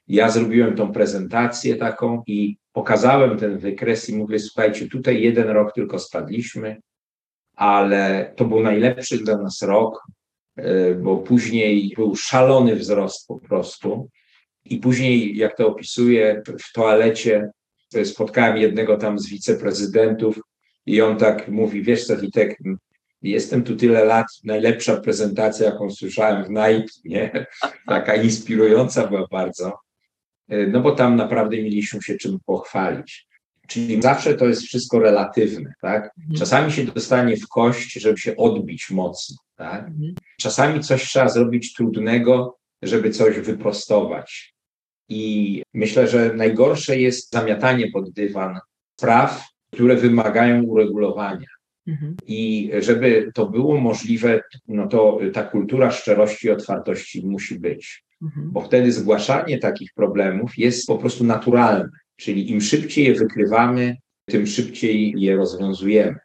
Ja zrobiłem tą prezentację taką i pokazałem ten wykres i mówię, słuchajcie, tutaj jeden rok tylko spadliśmy, ale to był najlepszy dla nas rok, bo później był szalony wzrost po prostu. I później, jak to opisuję, w toalecie spotkałem jednego tam z wiceprezydentów i on tak mówi, wiesz co Witek, jestem tu tyle lat, najlepsza prezentacja, jaką słyszałem w Nike, nie? Taka inspirująca była bardzo, no bo tam naprawdę mieliśmy się czym pochwalić. Czyli zawsze to jest wszystko relatywne, tak? Mhm. Czasami się dostanie w kość, żeby się odbić mocno, tak? Mhm. Czasami coś trzeba zrobić trudnego, żeby coś wyprostować. I myślę, że najgorsze jest zamiatanie pod dywan spraw, które wymagają uregulowania. Mhm. I żeby to było możliwe, no to ta kultura szczerości i otwartości musi być. Mhm. Bo wtedy zgłaszanie takich problemów jest po prostu naturalne. Czyli im szybciej je wykrywamy, tym szybciej je rozwiązujemy.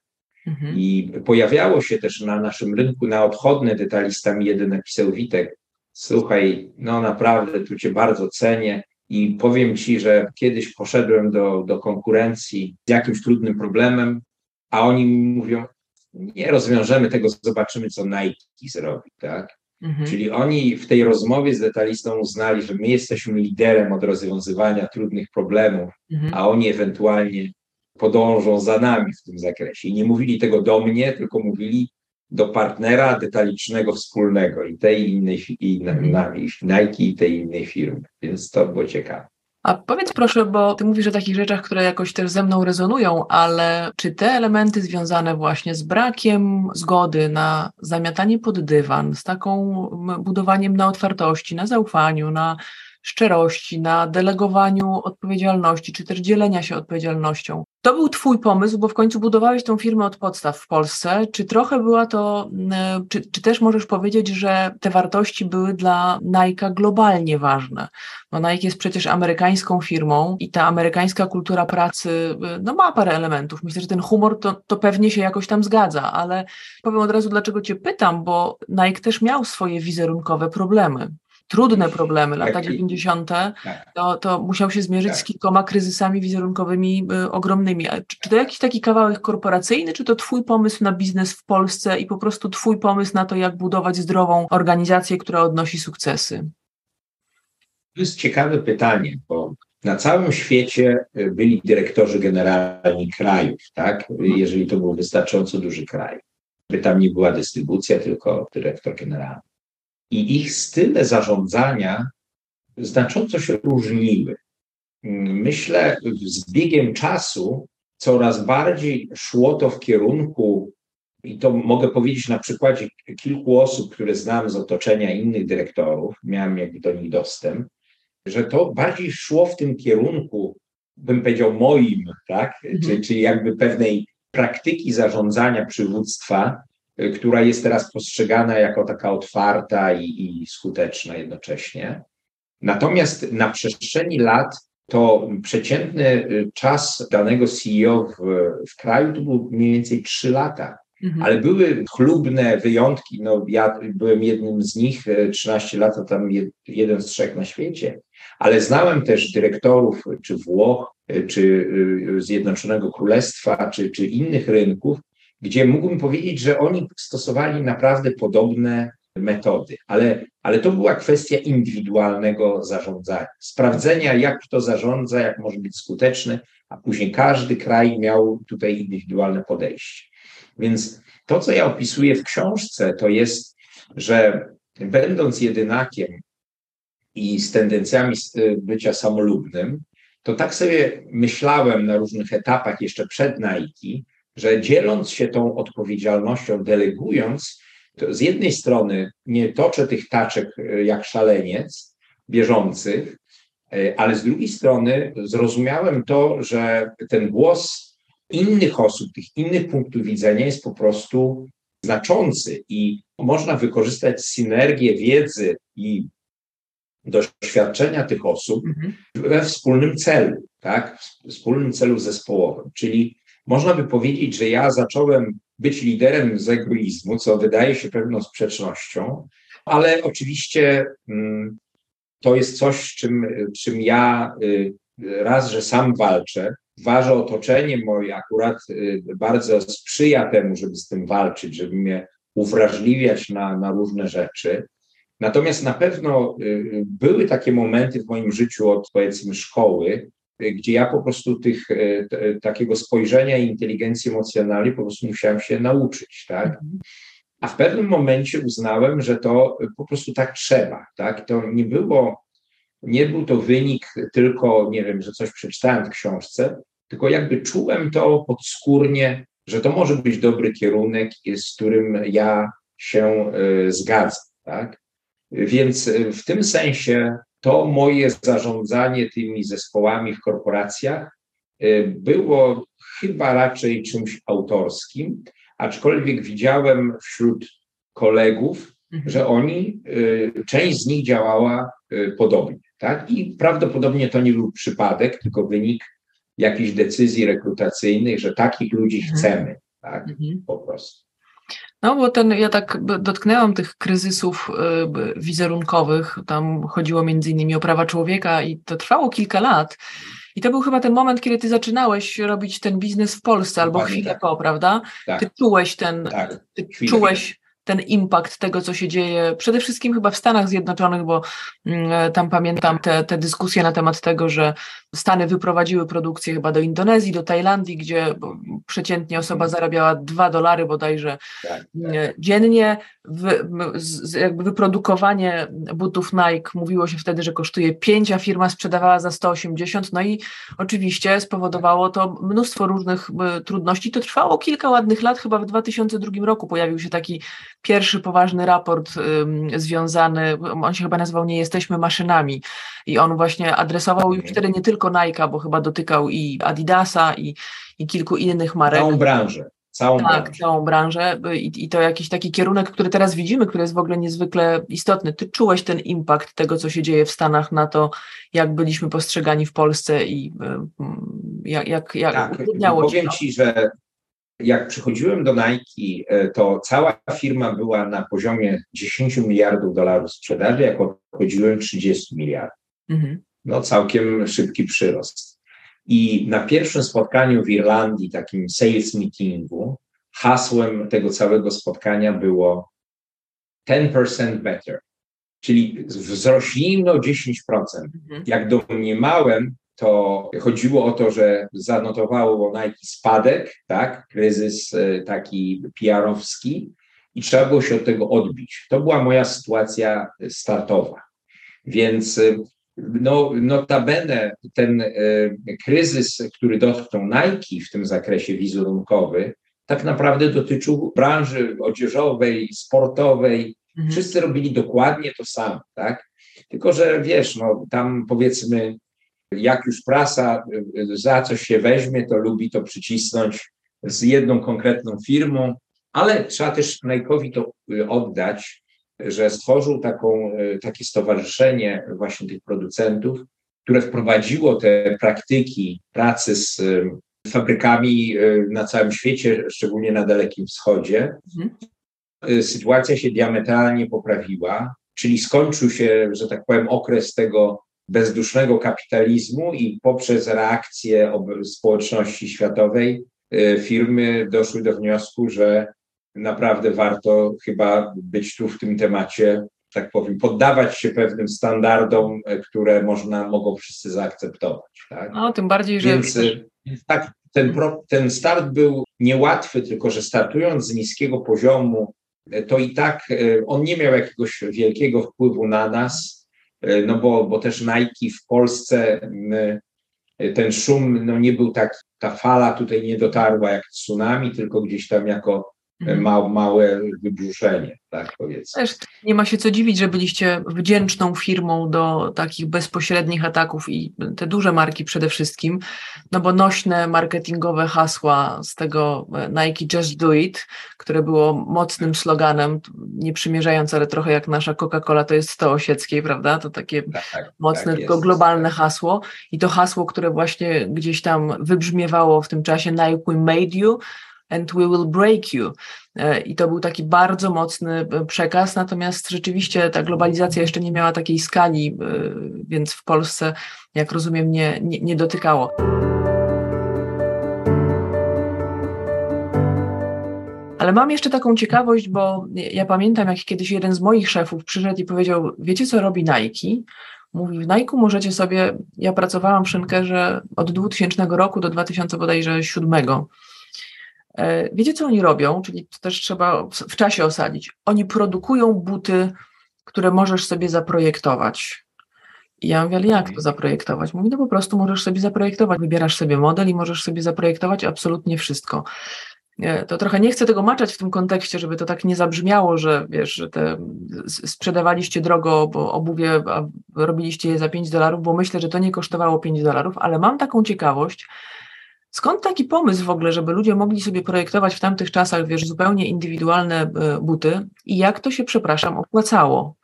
Mhm. I pojawiało się też na naszym rynku na odchodne detalistami jeden napisał Witek, słuchaj, no naprawdę tu cię bardzo cenię i powiem ci, że kiedyś poszedłem do, do konkurencji z jakimś trudnym problemem, a oni mi mówią, nie rozwiążemy tego, zobaczymy, co Nike zrobi, tak? Mhm. Czyli oni w tej rozmowie z detalistą uznali, że my jesteśmy liderem od rozwiązywania trudnych problemów, mhm. a oni ewentualnie podążą za nami w tym zakresie. I nie mówili tego do mnie, tylko mówili do partnera detalicznego wspólnego i tej innej, i mhm. Nike i tej innej firmy. Więc to było ciekawe. A powiedz proszę, bo ty mówisz o takich rzeczach, które jakoś też ze mną rezonują, ale czy te elementy związane właśnie z brakiem zgody na zamiatanie pod dywan, z taką budowaniem na otwartości, na zaufaniu, na szczerości, na delegowaniu odpowiedzialności, czy też dzielenia się odpowiedzialnością. To był Twój pomysł, bo w końcu budowałeś tą firmę od podstaw w Polsce. Czy trochę była to, e, czy, czy też możesz powiedzieć, że te wartości były dla Nike globalnie ważne? Bo Nike jest przecież amerykańską firmą i ta amerykańska kultura pracy e, no, ma parę elementów. Myślę, że ten humor to, to pewnie się jakoś tam zgadza, ale powiem od razu, dlaczego Cię pytam, bo Nike też miał swoje wizerunkowe problemy trudne problemy, lata tak, 90., tak. to, to musiał się zmierzyć tak. z kilkoma kryzysami wizerunkowymi y, ogromnymi. Czy, czy to jakiś taki kawałek korporacyjny, czy to Twój pomysł na biznes w Polsce i po prostu Twój pomysł na to, jak budować zdrową organizację, która odnosi sukcesy? To jest ciekawe pytanie, bo na całym świecie y, byli dyrektorzy generalni krajów, tak? Mhm. Jeżeli to był wystarczająco duży kraj. By tam nie była dystrybucja, tylko dyrektor generalny i ich style zarządzania znacząco się różniły. Myślę, z biegiem czasu coraz bardziej szło to w kierunku, i to mogę powiedzieć na przykładzie kilku osób, które znam z otoczenia innych dyrektorów, miałem jakby do nich dostęp, że to bardziej szło w tym kierunku, bym powiedział moim, tak, mhm. czy, czy jakby pewnej praktyki zarządzania przywództwa, która jest teraz postrzegana jako taka otwarta i, i skuteczna jednocześnie. Natomiast na przestrzeni lat to przeciętny y, czas danego CEO w, w kraju to był mniej więcej 3 lata. Mhm. Ale były chlubne wyjątki. No, ja byłem jednym z nich, 13 y, lat, to tam jeden z trzech na świecie. Ale znałem też dyrektorów czy Włoch, czy Zjednoczonego Królestwa, czy, czy innych rynków, gdzie mógłbym powiedzieć, że oni stosowali naprawdę podobne metody, ale, ale to była kwestia indywidualnego zarządzania, sprawdzenia, jak kto zarządza, jak może być skuteczny, a później każdy kraj miał tutaj indywidualne podejście. Więc to, co ja opisuję w książce, to jest, że będąc jedynakiem i z tendencjami bycia samolubnym, to tak sobie myślałem na różnych etapach jeszcze przed Nike, że dzieląc się tą odpowiedzialnością, delegując, to z jednej strony nie toczę tych taczek e, jak szaleniec bieżących, e, ale z drugiej strony zrozumiałem to, że ten głos innych osób, tych innych punktów widzenia jest po prostu znaczący i można wykorzystać synergię wiedzy i doświadczenia tych osób mhm. we wspólnym celu, tak? Wspólnym celu zespołowym, czyli można by powiedzieć, że ja zacząłem być liderem z egoizmu, co wydaje się pewną sprzecznością, ale oczywiście mm, to jest coś, czym, czym ja y, raz, że sam walczę. Dwa, że otoczenie moje akurat y, bardzo sprzyja temu, żeby z tym walczyć, żeby mnie uwrażliwiać na, na różne rzeczy. Natomiast na pewno y, były takie momenty w moim życiu od powiedzmy szkoły, gdzie ja po prostu tych, e, takiego spojrzenia i inteligencji emocjonalnej po prostu musiałem się nauczyć, tak? A w pewnym momencie uznałem, że to po prostu tak trzeba, tak? To nie było, nie był to wynik tylko, nie wiem, że coś przeczytałem w książce, tylko jakby czułem to podskórnie, że to może być dobry kierunek, z którym ja się e, zgadzam, tak? Więc e, w tym sensie to moje zarządzanie tymi zespołami w korporacjach y, było chyba raczej czymś autorskim, aczkolwiek widziałem wśród kolegów, mhm. że oni, y, część z nich działała y, podobnie. Tak? I prawdopodobnie to nie był przypadek, tylko wynik jakichś decyzji rekrutacyjnych, że takich ludzi mhm. chcemy. Tak? Mhm. Po prostu. No bo ten, ja tak dotknęłam tych kryzysów y, wizerunkowych, tam chodziło między innymi o prawa człowieka i to trwało kilka lat. I to był chyba ten moment, kiedy ty zaczynałeś robić ten biznes w Polsce, albo chwilę tak. po, prawda? Tak. Ty czułeś ten, tak. ty czułeś ten impact tego, co się dzieje, przede wszystkim chyba w Stanach Zjednoczonych, bo mm, tam pamiętam te, te dyskusje na temat tego, że Stany wyprowadziły produkcję chyba do Indonezji, do Tajlandii, gdzie przeciętnie osoba zarabiała dwa dolary bodajże tak, tak. dziennie. Wy, z, jakby wyprodukowanie butów Nike mówiło się wtedy, że kosztuje 5, a firma sprzedawała za 180. No i oczywiście spowodowało to mnóstwo różnych trudności. To trwało kilka ładnych lat, chyba w 2002 roku pojawił się taki pierwszy poważny raport związany, on się chyba nazywał Nie jesteśmy maszynami i on właśnie adresował już wtedy nie tylko Nike'a, bo chyba dotykał i Adidasa i, i kilku innych marek. Całą branżę. Całą tak, branżę. całą branżę I, i to jakiś taki kierunek, który teraz widzimy, który jest w ogóle niezwykle istotny. Ty czułeś ten impact tego, co się dzieje w Stanach na to, jak byliśmy postrzegani w Polsce i jak, jak, jak tak, powiem Ci, że jak przychodziłem do Nike, e, to cała firma była na poziomie 10 miliardów dolarów sprzedaży, jak odchodziłem 30 miliardów. Mhm. No całkiem szybki przyrost. I na pierwszym spotkaniu w Irlandii, takim sales meetingu, hasłem tego całego spotkania było 10% better, czyli wzroślimy o 10%. Mhm. Jak domniemałem, to chodziło o to, że zanotowało Nike spadek, tak, kryzys e, taki PR-owski i trzeba było się od tego odbić. To była moja sytuacja startowa. Więc e, no, notabene ten y, kryzys, który dotknął Nike w tym zakresie wizerunkowy, tak naprawdę dotyczył branży odzieżowej, sportowej. Mhm. Wszyscy robili dokładnie to samo, tak? Tylko, że wiesz, no, tam powiedzmy jak już prasa y, za coś się weźmie, to lubi to przycisnąć z jedną konkretną firmą, ale trzeba też Nike'owi to y, oddać, że stworzył taką, y, takie stowarzyszenie właśnie tych producentów, które wprowadziło te praktyki pracy z fabrykami na całym świecie, szczególnie na Dalekim Wschodzie. Mhm. Sytuacja się diametralnie poprawiła, czyli skończył się, że tak powiem, okres tego bezdusznego kapitalizmu i poprzez reakcję społeczności światowej y, firmy doszły do wniosku, że naprawdę warto chyba być tu w tym temacie, tak powiem, poddawać się pewnym standardom, y, które można, mogą wszyscy zaakceptować. Tak? No, tym bardziej, że... Więc y, tak, ten, ten start był niełatwy, tylko że startując z niskiego poziomu, to i tak on nie miał jakiegoś wielkiego wpływu na nas, E, no bo, bo też Nike w Polsce e, ten szum no nie był tak, ta fala tutaj nie dotarła jak tsunami, tylko gdzieś tam jako. Ma, małe wybrzuszenie, tak powiedzmy. Też nie ma się co dziwić, że byliście wdzięczną firmą do takich bezpośrednich ataków i te duże marki przede wszystkim, no bo nośne marketingowe hasła z tego Nike Just Do It, które było mocnym sloganem, nie przymierzając, ale trochę jak nasza Coca-Cola to jest to osieckiej, prawda? To takie tak, tak mocne, tak tylko globalne tak. hasło i to hasło, które właśnie gdzieś tam wybrzmiewało w tym czasie Nike We Made You, and we will break you. E, I to był taki bardzo mocny e, przekaz, natomiast rzeczywiście ta globalizacja jeszcze nie miała takiej skali, e, więc w Polsce, jak rozumiem, nie, nie, nie dotykało. Ale mam jeszcze taką ciekawość, bo ja pamiętam, jak kiedyś jeden z moich szefów przyszedł i powiedział: Wiecie, co robi Nike? Mówi, w Nike możecie sobie. Ja pracowałam w Szynkerze od 2000 roku do 2007 E, wiecie, co oni robią? Czyli to też trzeba w czasie osadzić. Oni produkują buty, które możesz sobie zaprojektować. I ja mówię, ale jak to zaprojektować? Mówi, no po prostu możesz sobie zaprojektować, wybierasz sobie model i możesz sobie zaprojektować absolutnie wszystko. E, to trochę nie chcę tego maczać w tym kontekście, żeby to tak nie zabrzmiało, że wiesz, że te sprzedawaliście drogo, bo obuwie, robiliście je za 5 dolarów, bo myślę, że to nie kosztowało 5 dolarów, ale mam taką ciekawość, Skąd taki pomysł w ogóle, żeby ludzie mogli sobie projektować w tamtych czasach, wiesz, zupełnie indywidualne e, buty i jak to się, przepraszam, opłacało?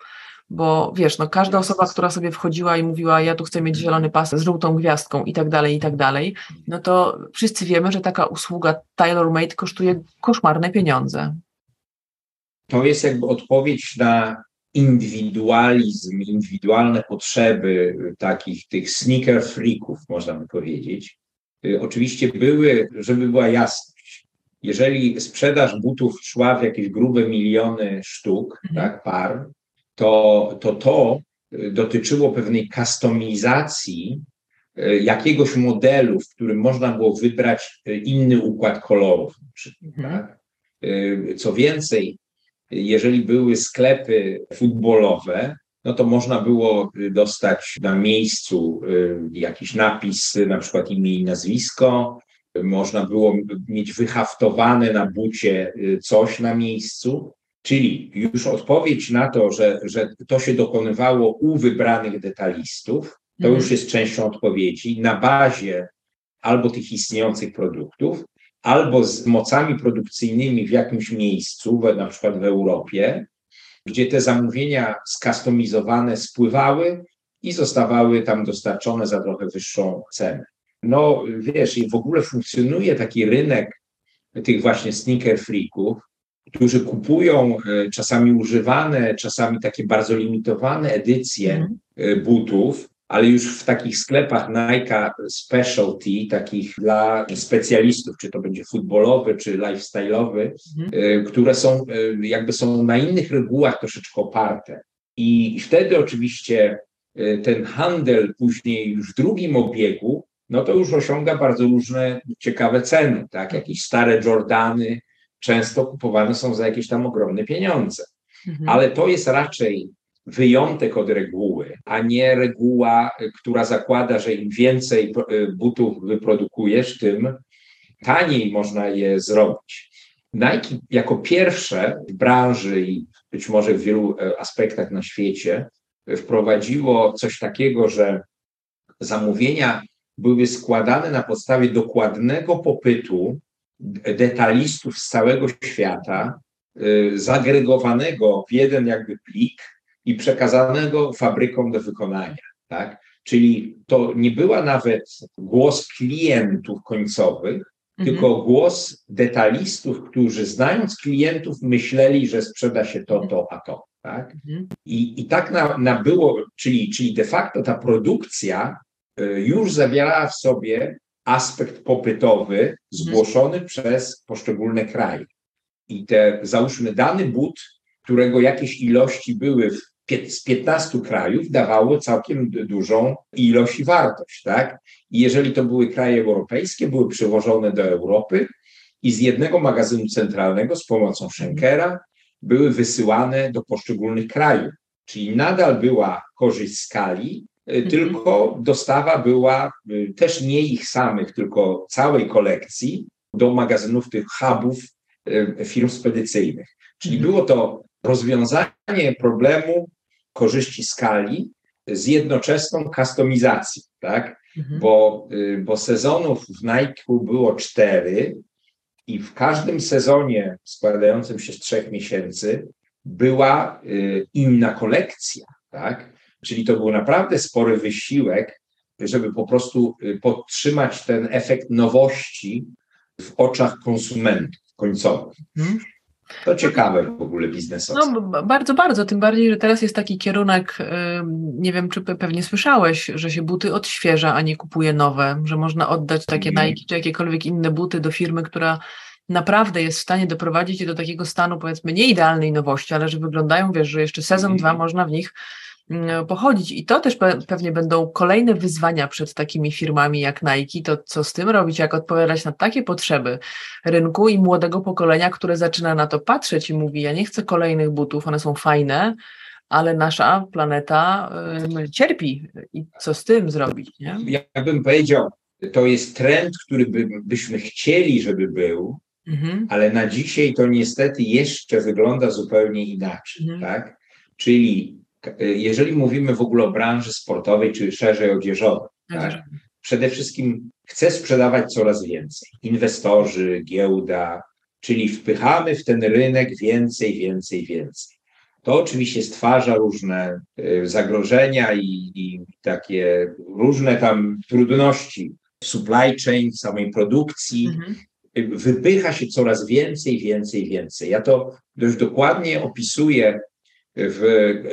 Bo wiesz, no każda osoba, która sobie wchodziła i mówiła, ja tu chcę mieć zielony pas z żółtą gwiazdką i tak dalej, i tak dalej, no to wszyscy wiemy, że taka usługa tailor-made kosztuje koszmarne pieniądze. to jest jakby odpowiedź na indywidualizm, indywidualne potrzeby takich tych sneaker freaków, można by powiedzieć. Y, oczywiście były, żeby była jasność, jeżeli sprzedaż butów szła w jakieś grube miliony sztuk, mhm. tak, par, to, to to dotyczyło pewnej kustomizacji y, jakiegoś modelu, w którym można było wybrać y, inny układ kolorów. Mhm. Tak? Co więcej, jeżeli były sklepy futbolowe, no to można było dostać na miejscu y, jakiś napis, na przykład imię i nazwisko, można było mieć wyhaftowane na bucie y, coś na miejscu. Czyli już odpowiedź na to, że, że to się dokonywało u wybranych detalistów, to mhm. już jest częścią odpowiedzi na bazie albo tych istniejących produktów, albo z mocami produkcyjnymi w jakimś miejscu, na przykład w Europie, gdzie te zamówienia skustomizowane spływały i zostawały tam dostarczone za trochę wyższą cenę. No wiesz, i w ogóle funkcjonuje taki rynek tych właśnie sneaker freaków, którzy kupują e, czasami używane, czasami takie bardzo limitowane edycje mm. butów, ale już w takich sklepach Nike specialty, takich dla specjalistów, czy to będzie futbolowy, czy lifestyle'owy, mhm. które są e, jakby są na innych regułach troszeczkę oparte. I wtedy oczywiście e, ten handel później już w drugim obiegu, no to już osiąga bardzo różne ciekawe ceny, tak? Jakieś stare Jordany często kupowane są za jakieś tam ogromne pieniądze. Mhm. Ale to jest raczej wyjątek od reguły, a nie reguła, która zakłada, że im więcej e, butów wyprodukujesz, tym taniej można je zrobić. Nike jako pierwsze w branży i być może w wielu e, aspektach na świecie wprowadziło coś takiego, że zamówienia były składane na podstawie dokładnego popytu detalistów z całego świata, e, zagregowanego w jeden jakby plik, i przekazanego fabrykom do wykonania. Tak? Czyli to nie była nawet głos klientów końcowych, mhm. tylko głos detalistów, którzy znając klientów myśleli, że sprzeda się to, to, a to. Tak? Mhm. I, I tak na, nabyło, czyli, czyli de facto ta produkcja y, już zawierała w sobie aspekt popytowy zgłoszony mhm. przez poszczególne kraje. I te, załóżmy, dany but, którego jakieś ilości były w z 15 krajów dawało całkiem dużą ilość i wartość, tak? I jeżeli to były kraje europejskie, były przywożone do Europy i z jednego magazynu centralnego z pomocą Schenkera były wysyłane do poszczególnych krajów. Czyli nadal była korzyść skali, y, mhm. tylko dostawa była y, też nie ich samych, tylko całej kolekcji do magazynów tych hubów y, firm spedycyjnych. Czyli mhm. było to rozwiązanie problemu korzyści skali z jednoczesną kustomizacją, tak? Mhm. Bo, y, bo sezonów w Nike było cztery i w każdym sezonie składającym się z trzech miesięcy była y, inna kolekcja, tak? Czyli to był naprawdę spory wysiłek, żeby po prostu y, podtrzymać ten efekt nowości w oczach konsumentów końcowych. Mhm. To ciekawe w ogóle biznesowe. No bardzo, bardzo, tym bardziej, że teraz jest taki kierunek, nie wiem czy pewnie słyszałeś, że się buty odświeża, a nie kupuje nowe, że można oddać takie mm. Nike czy jakiekolwiek inne buty do firmy, która naprawdę jest w stanie doprowadzić je do takiego stanu powiedzmy nie idealnej nowości, ale że wyglądają, wiesz, że jeszcze sezon, mm. dwa można w nich pochodzić. I to też pe pewnie będą kolejne wyzwania przed takimi firmami jak Nike. To co z tym robić, jak odpowiadać na takie potrzeby rynku i młodego pokolenia, które zaczyna na to patrzeć i mówi: Ja nie chcę kolejnych butów, one są fajne, ale nasza planeta y, cierpi. I co z tym zrobić? Nie? Ja bym powiedział, to jest trend, który by, byśmy chcieli, żeby był, mhm. ale na dzisiaj to niestety jeszcze wygląda zupełnie inaczej. Mhm. Tak? Czyli jeżeli mówimy w ogóle o branży sportowej, czy szerzej odzieżowej, tak, przede wszystkim chce sprzedawać coraz więcej. Inwestorzy, giełda, czyli wpychamy w ten rynek więcej, więcej, więcej. To oczywiście stwarza różne y, zagrożenia i, i takie różne tam trudności w supply chain, samej produkcji, mhm. wypycha się coraz więcej, więcej, więcej. Ja to dość dokładnie opisuję w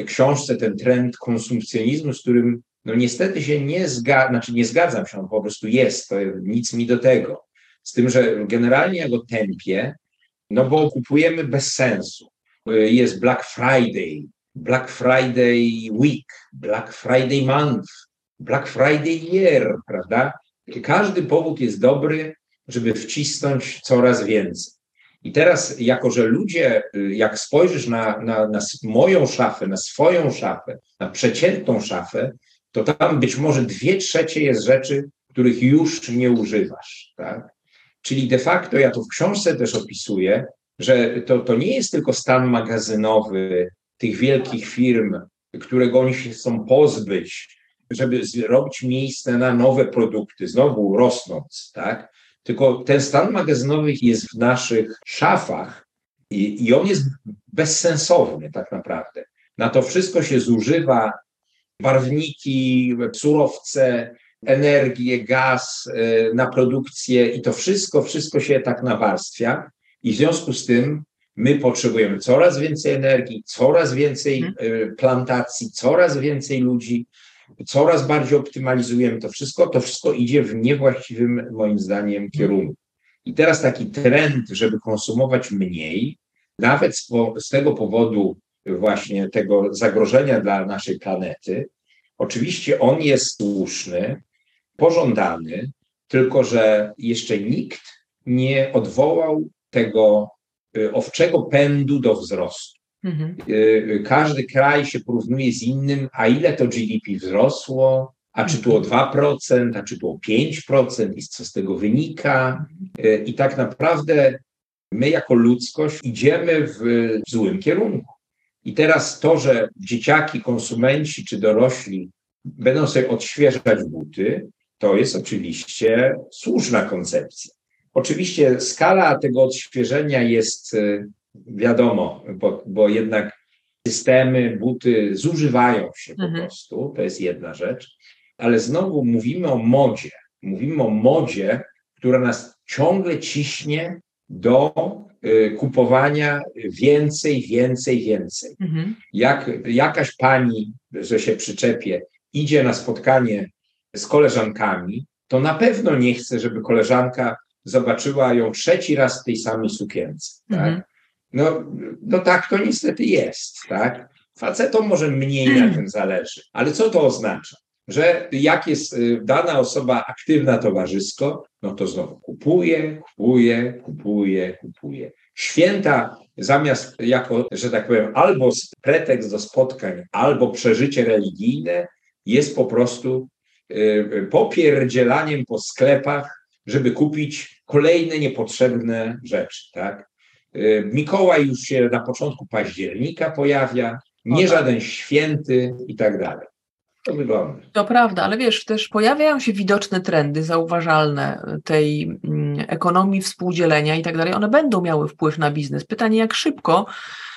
książce ten trend konsumpcjonizmu, z którym no niestety się nie zgadzam, znaczy nie zgadzam się, on po prostu jest, to nic mi do tego. Z tym, że generalnie ja go tępię, no bo kupujemy bez sensu. Jest Black Friday, Black Friday Week, Black Friday Month, Black Friday Year, prawda? Każdy powód jest dobry, żeby wcisnąć coraz więcej. I teraz, jako że ludzie, jak spojrzysz na, na, na moją szafę, na swoją szafę, na przeciętną szafę, to tam być może dwie trzecie jest rzeczy, których już nie używasz. Tak? Czyli de facto, ja to w książce też opisuję, że to, to nie jest tylko stan magazynowy tych wielkich firm, którego oni się chcą pozbyć, żeby zrobić miejsce na nowe produkty, znowu rosnąc, tak? Tylko ten stan magazynowy jest w naszych szafach i, i on jest bezsensowny tak naprawdę. Na to wszystko się zużywa barwniki, surowce, energię, gaz e, na produkcję i to wszystko, wszystko się tak nawarstwia i w związku z tym my potrzebujemy coraz więcej energii, coraz więcej mhm. e, plantacji, coraz więcej ludzi, coraz bardziej optymalizujemy to wszystko, to wszystko idzie w niewłaściwym, moim zdaniem, mhm. kierunku. I teraz taki trend, żeby konsumować mniej, nawet z, z tego powodu właśnie tego zagrożenia dla naszej planety, oczywiście on jest słuszny, pożądany, tylko że jeszcze nikt nie odwołał tego y, owczego pędu do wzrostu. Mhm. Y, każdy kraj się porównuje z innym, a ile to GDP wzrosło, a czy tu o 2%, a czy tu o 5% i co z tego wynika. Y, I tak naprawdę my jako ludzkość idziemy w złym kierunku. I teraz to, że dzieciaki, konsumenci czy dorośli będą sobie odświeżać buty, to jest oczywiście słuszna koncepcja. Oczywiście skala tego odświeżenia jest y, wiadomo, bo, bo jednak systemy, buty zużywają się po mhm. prostu, to jest jedna rzecz, ale znowu mówimy o modzie. Mówimy o modzie, która nas ciągle ciśnie do y, kupowania więcej, więcej, więcej. Mhm. Jak jakaś pani, że się przyczepię, idzie na spotkanie z koleżankami, to na pewno nie chce, żeby koleżanka zobaczyła ją trzeci raz w tej samej sukience. Tak? Mhm. No, no tak to niestety jest. Tak? Facetom może mniej na tym zależy. Ale co to oznacza? Że jak jest y, dana osoba aktywna towarzysko, no to znowu kupuje, kupuje, kupuje, kupuje. Święta zamiast jako, że tak powiem, albo pretekst do spotkań, albo przeżycie religijne, jest po prostu y, y, popierdzielaniem po sklepach, żeby kupić kolejne niepotrzebne rzeczy, tak? Y, Mikołaj już się na początku października pojawia, nie tak. żaden święty i tak dalej. To wygląda. To prawda, ale wiesz, też pojawiają się widoczne trendy zauważalne tej mm, ekonomii współdzielenia i tak dalej. One będą miały wpływ na biznes. Pytanie, jak szybko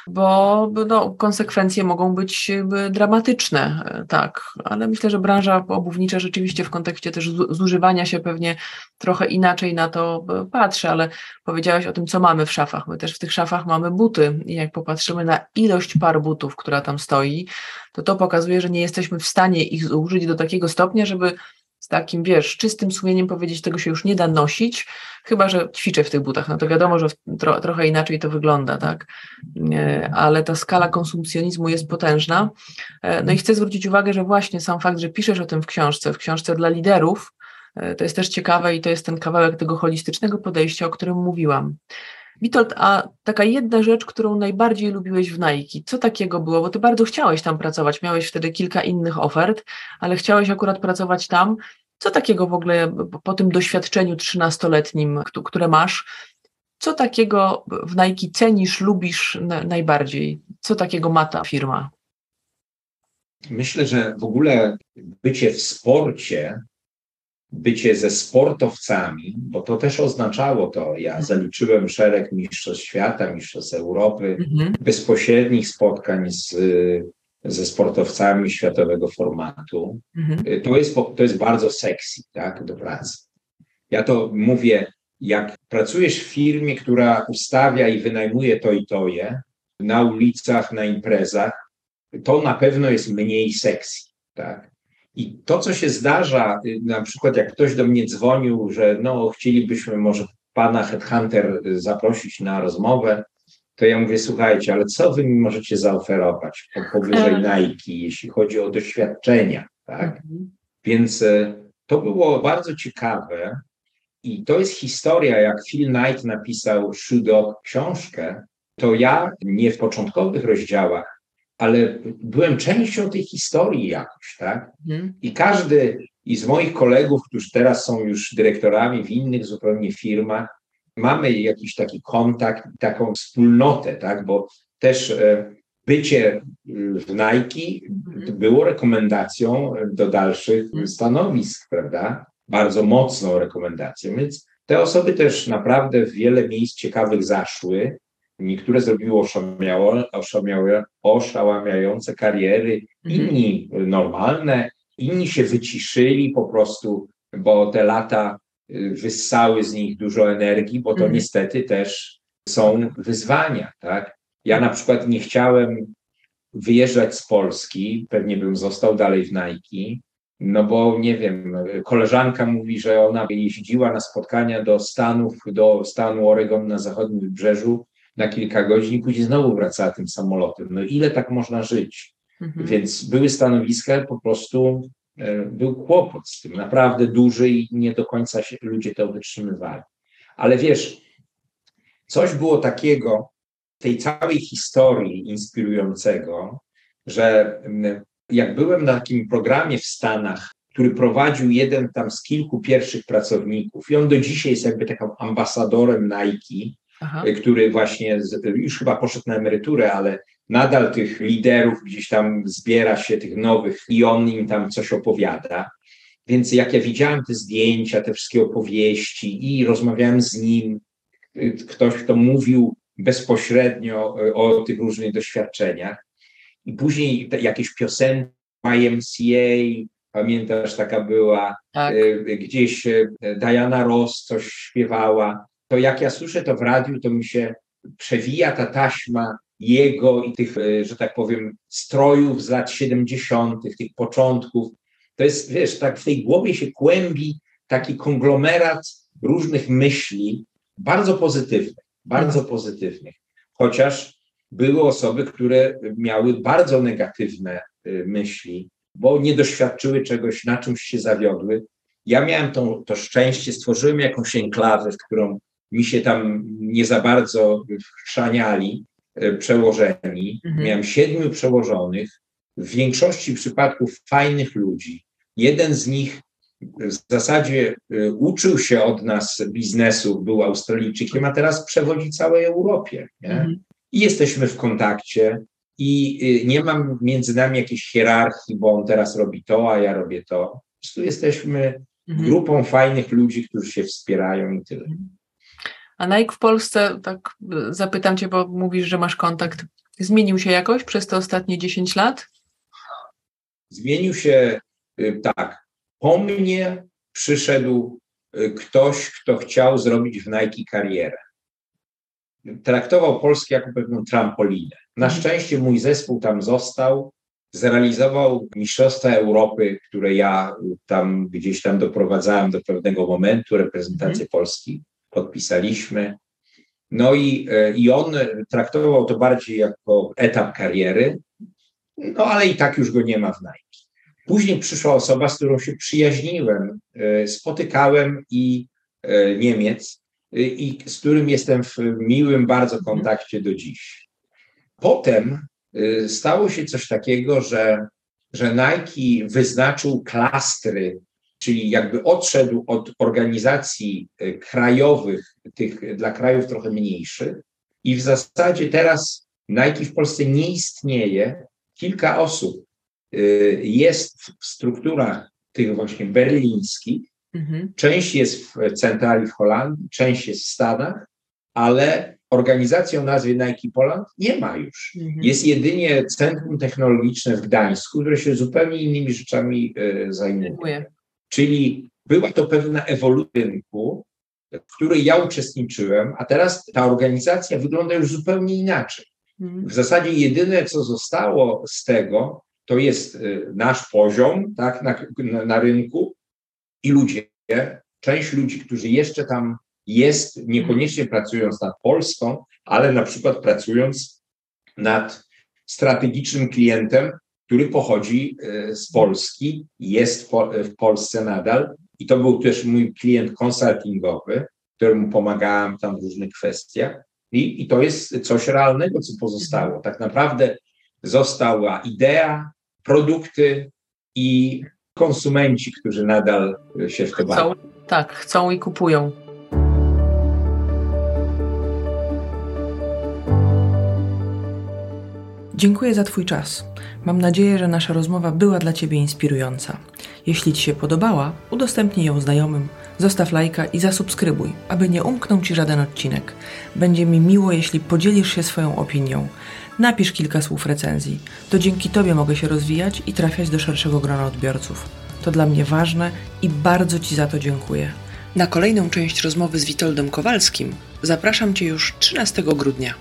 bo no, konsekwencje mogą być dramatyczne, tak, ale myślę, że branża obuwnicza rzeczywiście w kontekście też zużywania się pewnie trochę inaczej na to patrzy, ale powiedziałaś o tym, co mamy w szafach. My też w tych szafach mamy buty i jak popatrzymy na ilość par butów, która tam stoi, to to pokazuje, że nie jesteśmy w stanie ich zużyć do takiego stopnia, żeby takim, wiesz, czystym sumieniem powiedzieć, tego się już nie da nosić, chyba, że ćwiczę w tych butach. No to wiadomo, że tro, trochę inaczej to wygląda, tak? Ale ta skala konsumpcjonizmu jest potężna. E, no i chcę zwrócić uwagę, że właśnie sam fakt, że piszesz o tym w książce, w książce dla liderów, e, to jest też ciekawe i to jest ten kawałek tego holistycznego podejścia, o którym mówiłam. Witold, a taka jedna rzecz, którą najbardziej lubiłeś w Nike, co takiego było? Bo ty bardzo chciałeś tam pracować, miałeś wtedy kilka innych ofert, ale chciałeś akurat pracować tam. Co takiego w ogóle po tym doświadczeniu trzynastoletnim, które masz, co takiego w Nike cenisz, lubisz najbardziej? Co takiego ma ta firma? Myślę, że w ogóle bycie w sporcie bycie ze sportowcami, bo to też oznaczało to, ja mhm. zaliczyłem szereg mistrzostw świata, mistrzostw Europy, mhm. bezpośrednich spotkań z, ze sportowcami światowego formatu. Mhm. To, jest, to jest bardzo sexy, tak, do pracy. Ja to mówię jak pracujesz w firmie, która ustawia i wynajmuje to i to je na ulicach, na imprezach, to na pewno jest mniej sexy, tak? I to, co się zdarza, y, na przykład jak ktoś do mnie dzwonił, że no chcielibyśmy może pana Headhunter zaprosić na rozmowę, to ja mówię, słuchajcie, ale co wy mi możecie zaoferować powyżej Nike, jeśli chodzi o doświadczenia, tak? Mhm. Więc e, to było bardzo ciekawe i to jest historia, jak Phil Knight napisał Shoe Dog książkę, to ja nie w początkowych rozdziałach, ale byłem częścią tej historii jakoś, tak? Mhm. I każdy i z moich kolegów, którzy teraz są już dyrektorami w innych zupełnie firmach, mamy jakiś taki kontakt, taką wspólnotę, tak? Bo też e, bycie w Nike mhm. było rekomendacją do dalszych mhm. stanowisk, prawda? Bardzo mocną rekomendacją. Więc te osoby też naprawdę w wiele miejsc ciekawych zaszły. Niektóre zrobiły oszałamiałe, oszałamiające kariery, mhm. inni normalne, inni się wyciszyli po prostu, bo te lata y, wyssały z nich dużo energii, bo to mhm. niestety też są wyzwania, tak? Ja na przykład nie chciałem wyjeżdżać z Polski, pewnie bym został dalej w Nike, no bo nie wiem, koleżanka mówi, że ona jeździła na spotkania do Stanów, do stanu Oregon na zachodnim wybrzeżu na kilka godzin i później znowu wracała tym samolotem. No ile tak można żyć? Mhm. Więc były stanowiska, po prostu e, był kłopot z tym, naprawdę duży i nie do końca się ludzie to wytrzymywali. Ale wiesz, coś było takiego w tej całej historii inspirującego, że jak byłem na takim programie w Stanach, który prowadził jeden tam z kilku pierwszych pracowników i on do dzisiaj jest jakby takim ambasadorem Nike, Aha. Y, który właśnie już chyba poszedł na emeryturę, ale nadal tych liderów gdzieś tam zbiera się, tych nowych i on im tam coś opowiada. Więc jak ja widziałem te zdjęcia, te wszystkie opowieści i rozmawiałem z nim, y, ktoś, kto mówił bezpośrednio y, o tych różnych doświadczeniach. I później jakieś piosenki YMCA, pamiętasz, taka była, tak. gdzieś Diana Ross coś śpiewała to jak ja słyszę to w radiu, to mi się przewija ta taśma jego i tych, e, że tak powiem, strojów z lat 70., tych początków. To jest, wiesz, tak w tej głowie się kłębi taki konglomerat różnych myśli, bardzo pozytywnych, bardzo mhm. pozytywnych. Chociaż były osoby, które miały bardzo negatywne e, myśli, bo nie doświadczyły czegoś, na czymś się zawiodły. Ja miałem to, to szczęście, stworzyłem jakąś enklawę, w którą mi się tam nie za bardzo chrzaniali e, przełożeni. Mhm. Miałem siedmiu przełożonych, w większości przypadków fajnych ludzi. Jeden z nich w zasadzie e, uczył się od nas biznesu, był Australijczykiem, a teraz przewodzi całej Europie. Mhm. I jesteśmy w kontakcie i e, nie mam między nami jakiejś hierarchii, bo on teraz robi to, a ja robię to. Po prostu jesteśmy mhm. grupą fajnych ludzi, którzy się wspierają i tyle. A Nike w Polsce, tak zapytam Cię, bo mówisz, że masz kontakt, zmienił się jakoś przez te ostatnie 10 lat? Zmienił się y, tak. Po mnie przyszedł y, ktoś, kto chciał zrobić w Nike karierę. Traktował Polskę jako pewną trampolinę. Na mhm. szczęście mój zespół tam został, zrealizował Mistrzostwa Europy, które ja tam gdzieś tam doprowadzałem do pewnego momentu, reprezentację mhm. Polski podpisaliśmy. No i, e, i on traktował to bardziej jako etap kariery, no ale i tak już go nie ma w Nike. Później przyszła osoba, z którą się przyjaźniłem, e, spotykałem i e, Niemiec, i z którym jestem w miłym bardzo kontakcie do dziś. Potem stało się coś takiego, że, że Nike wyznaczył klastry czyli jakby odszedł od organizacji e, krajowych, tych dla krajów trochę mniejszych, i w zasadzie teraz Nike w Polsce nie istnieje. Kilka osób e, jest w strukturach tych właśnie berlińskich. Mhm. Część jest w centrali w Holandii, część jest w Stanach, ale organizacji o nazwie Nike Poland nie ma już. Mhm. Jest jedynie Centrum Technologiczne w Gdańsku, które się zupełnie innymi rzeczami e, zajmuje. Czyli była to pewna ewolucja rynku w której ja uczestniczyłem, a teraz ta organizacja wygląda już zupełnie inaczej. Mhm. W zasadzie jedyne, co zostało z tego, to jest y, nasz poziom tak, na, na, na rynku i ludzie. Część ludzi, którzy jeszcze tam jest, niekoniecznie pracując nad Polską, ale na przykład pracując nad strategicznym klientem, który pochodzi y, z Polski, jest w Polsce nadal. I to był też mój klient konsultingowy, któremu pomagałem tam w różnych kwestiach. I, I to jest coś realnego, co pozostało. Tak naprawdę została idea, produkty i konsumenci, którzy nadal się w to bawią. Tak, chcą i kupują. Dziękuję za Twój czas. Mam nadzieję, że nasza rozmowa była dla Ciebie inspirująca. Jeśli Ci się podobała, udostępnij ją znajomym, zostaw lajka i zasubskrybuj, aby nie umknął Ci żaden odcinek. Będzie mi miło, jeśli podzielisz się swoją opinią. Napisz kilka słów recenzji. To dzięki Tobie mogę się rozwijać i trafiać do szerszego grona odbiorców. To dla mnie ważne i bardzo Ci za to dziękuję. Na kolejną część rozmowy z Witoldem Kowalskim zapraszam Cię już 13 grudnia.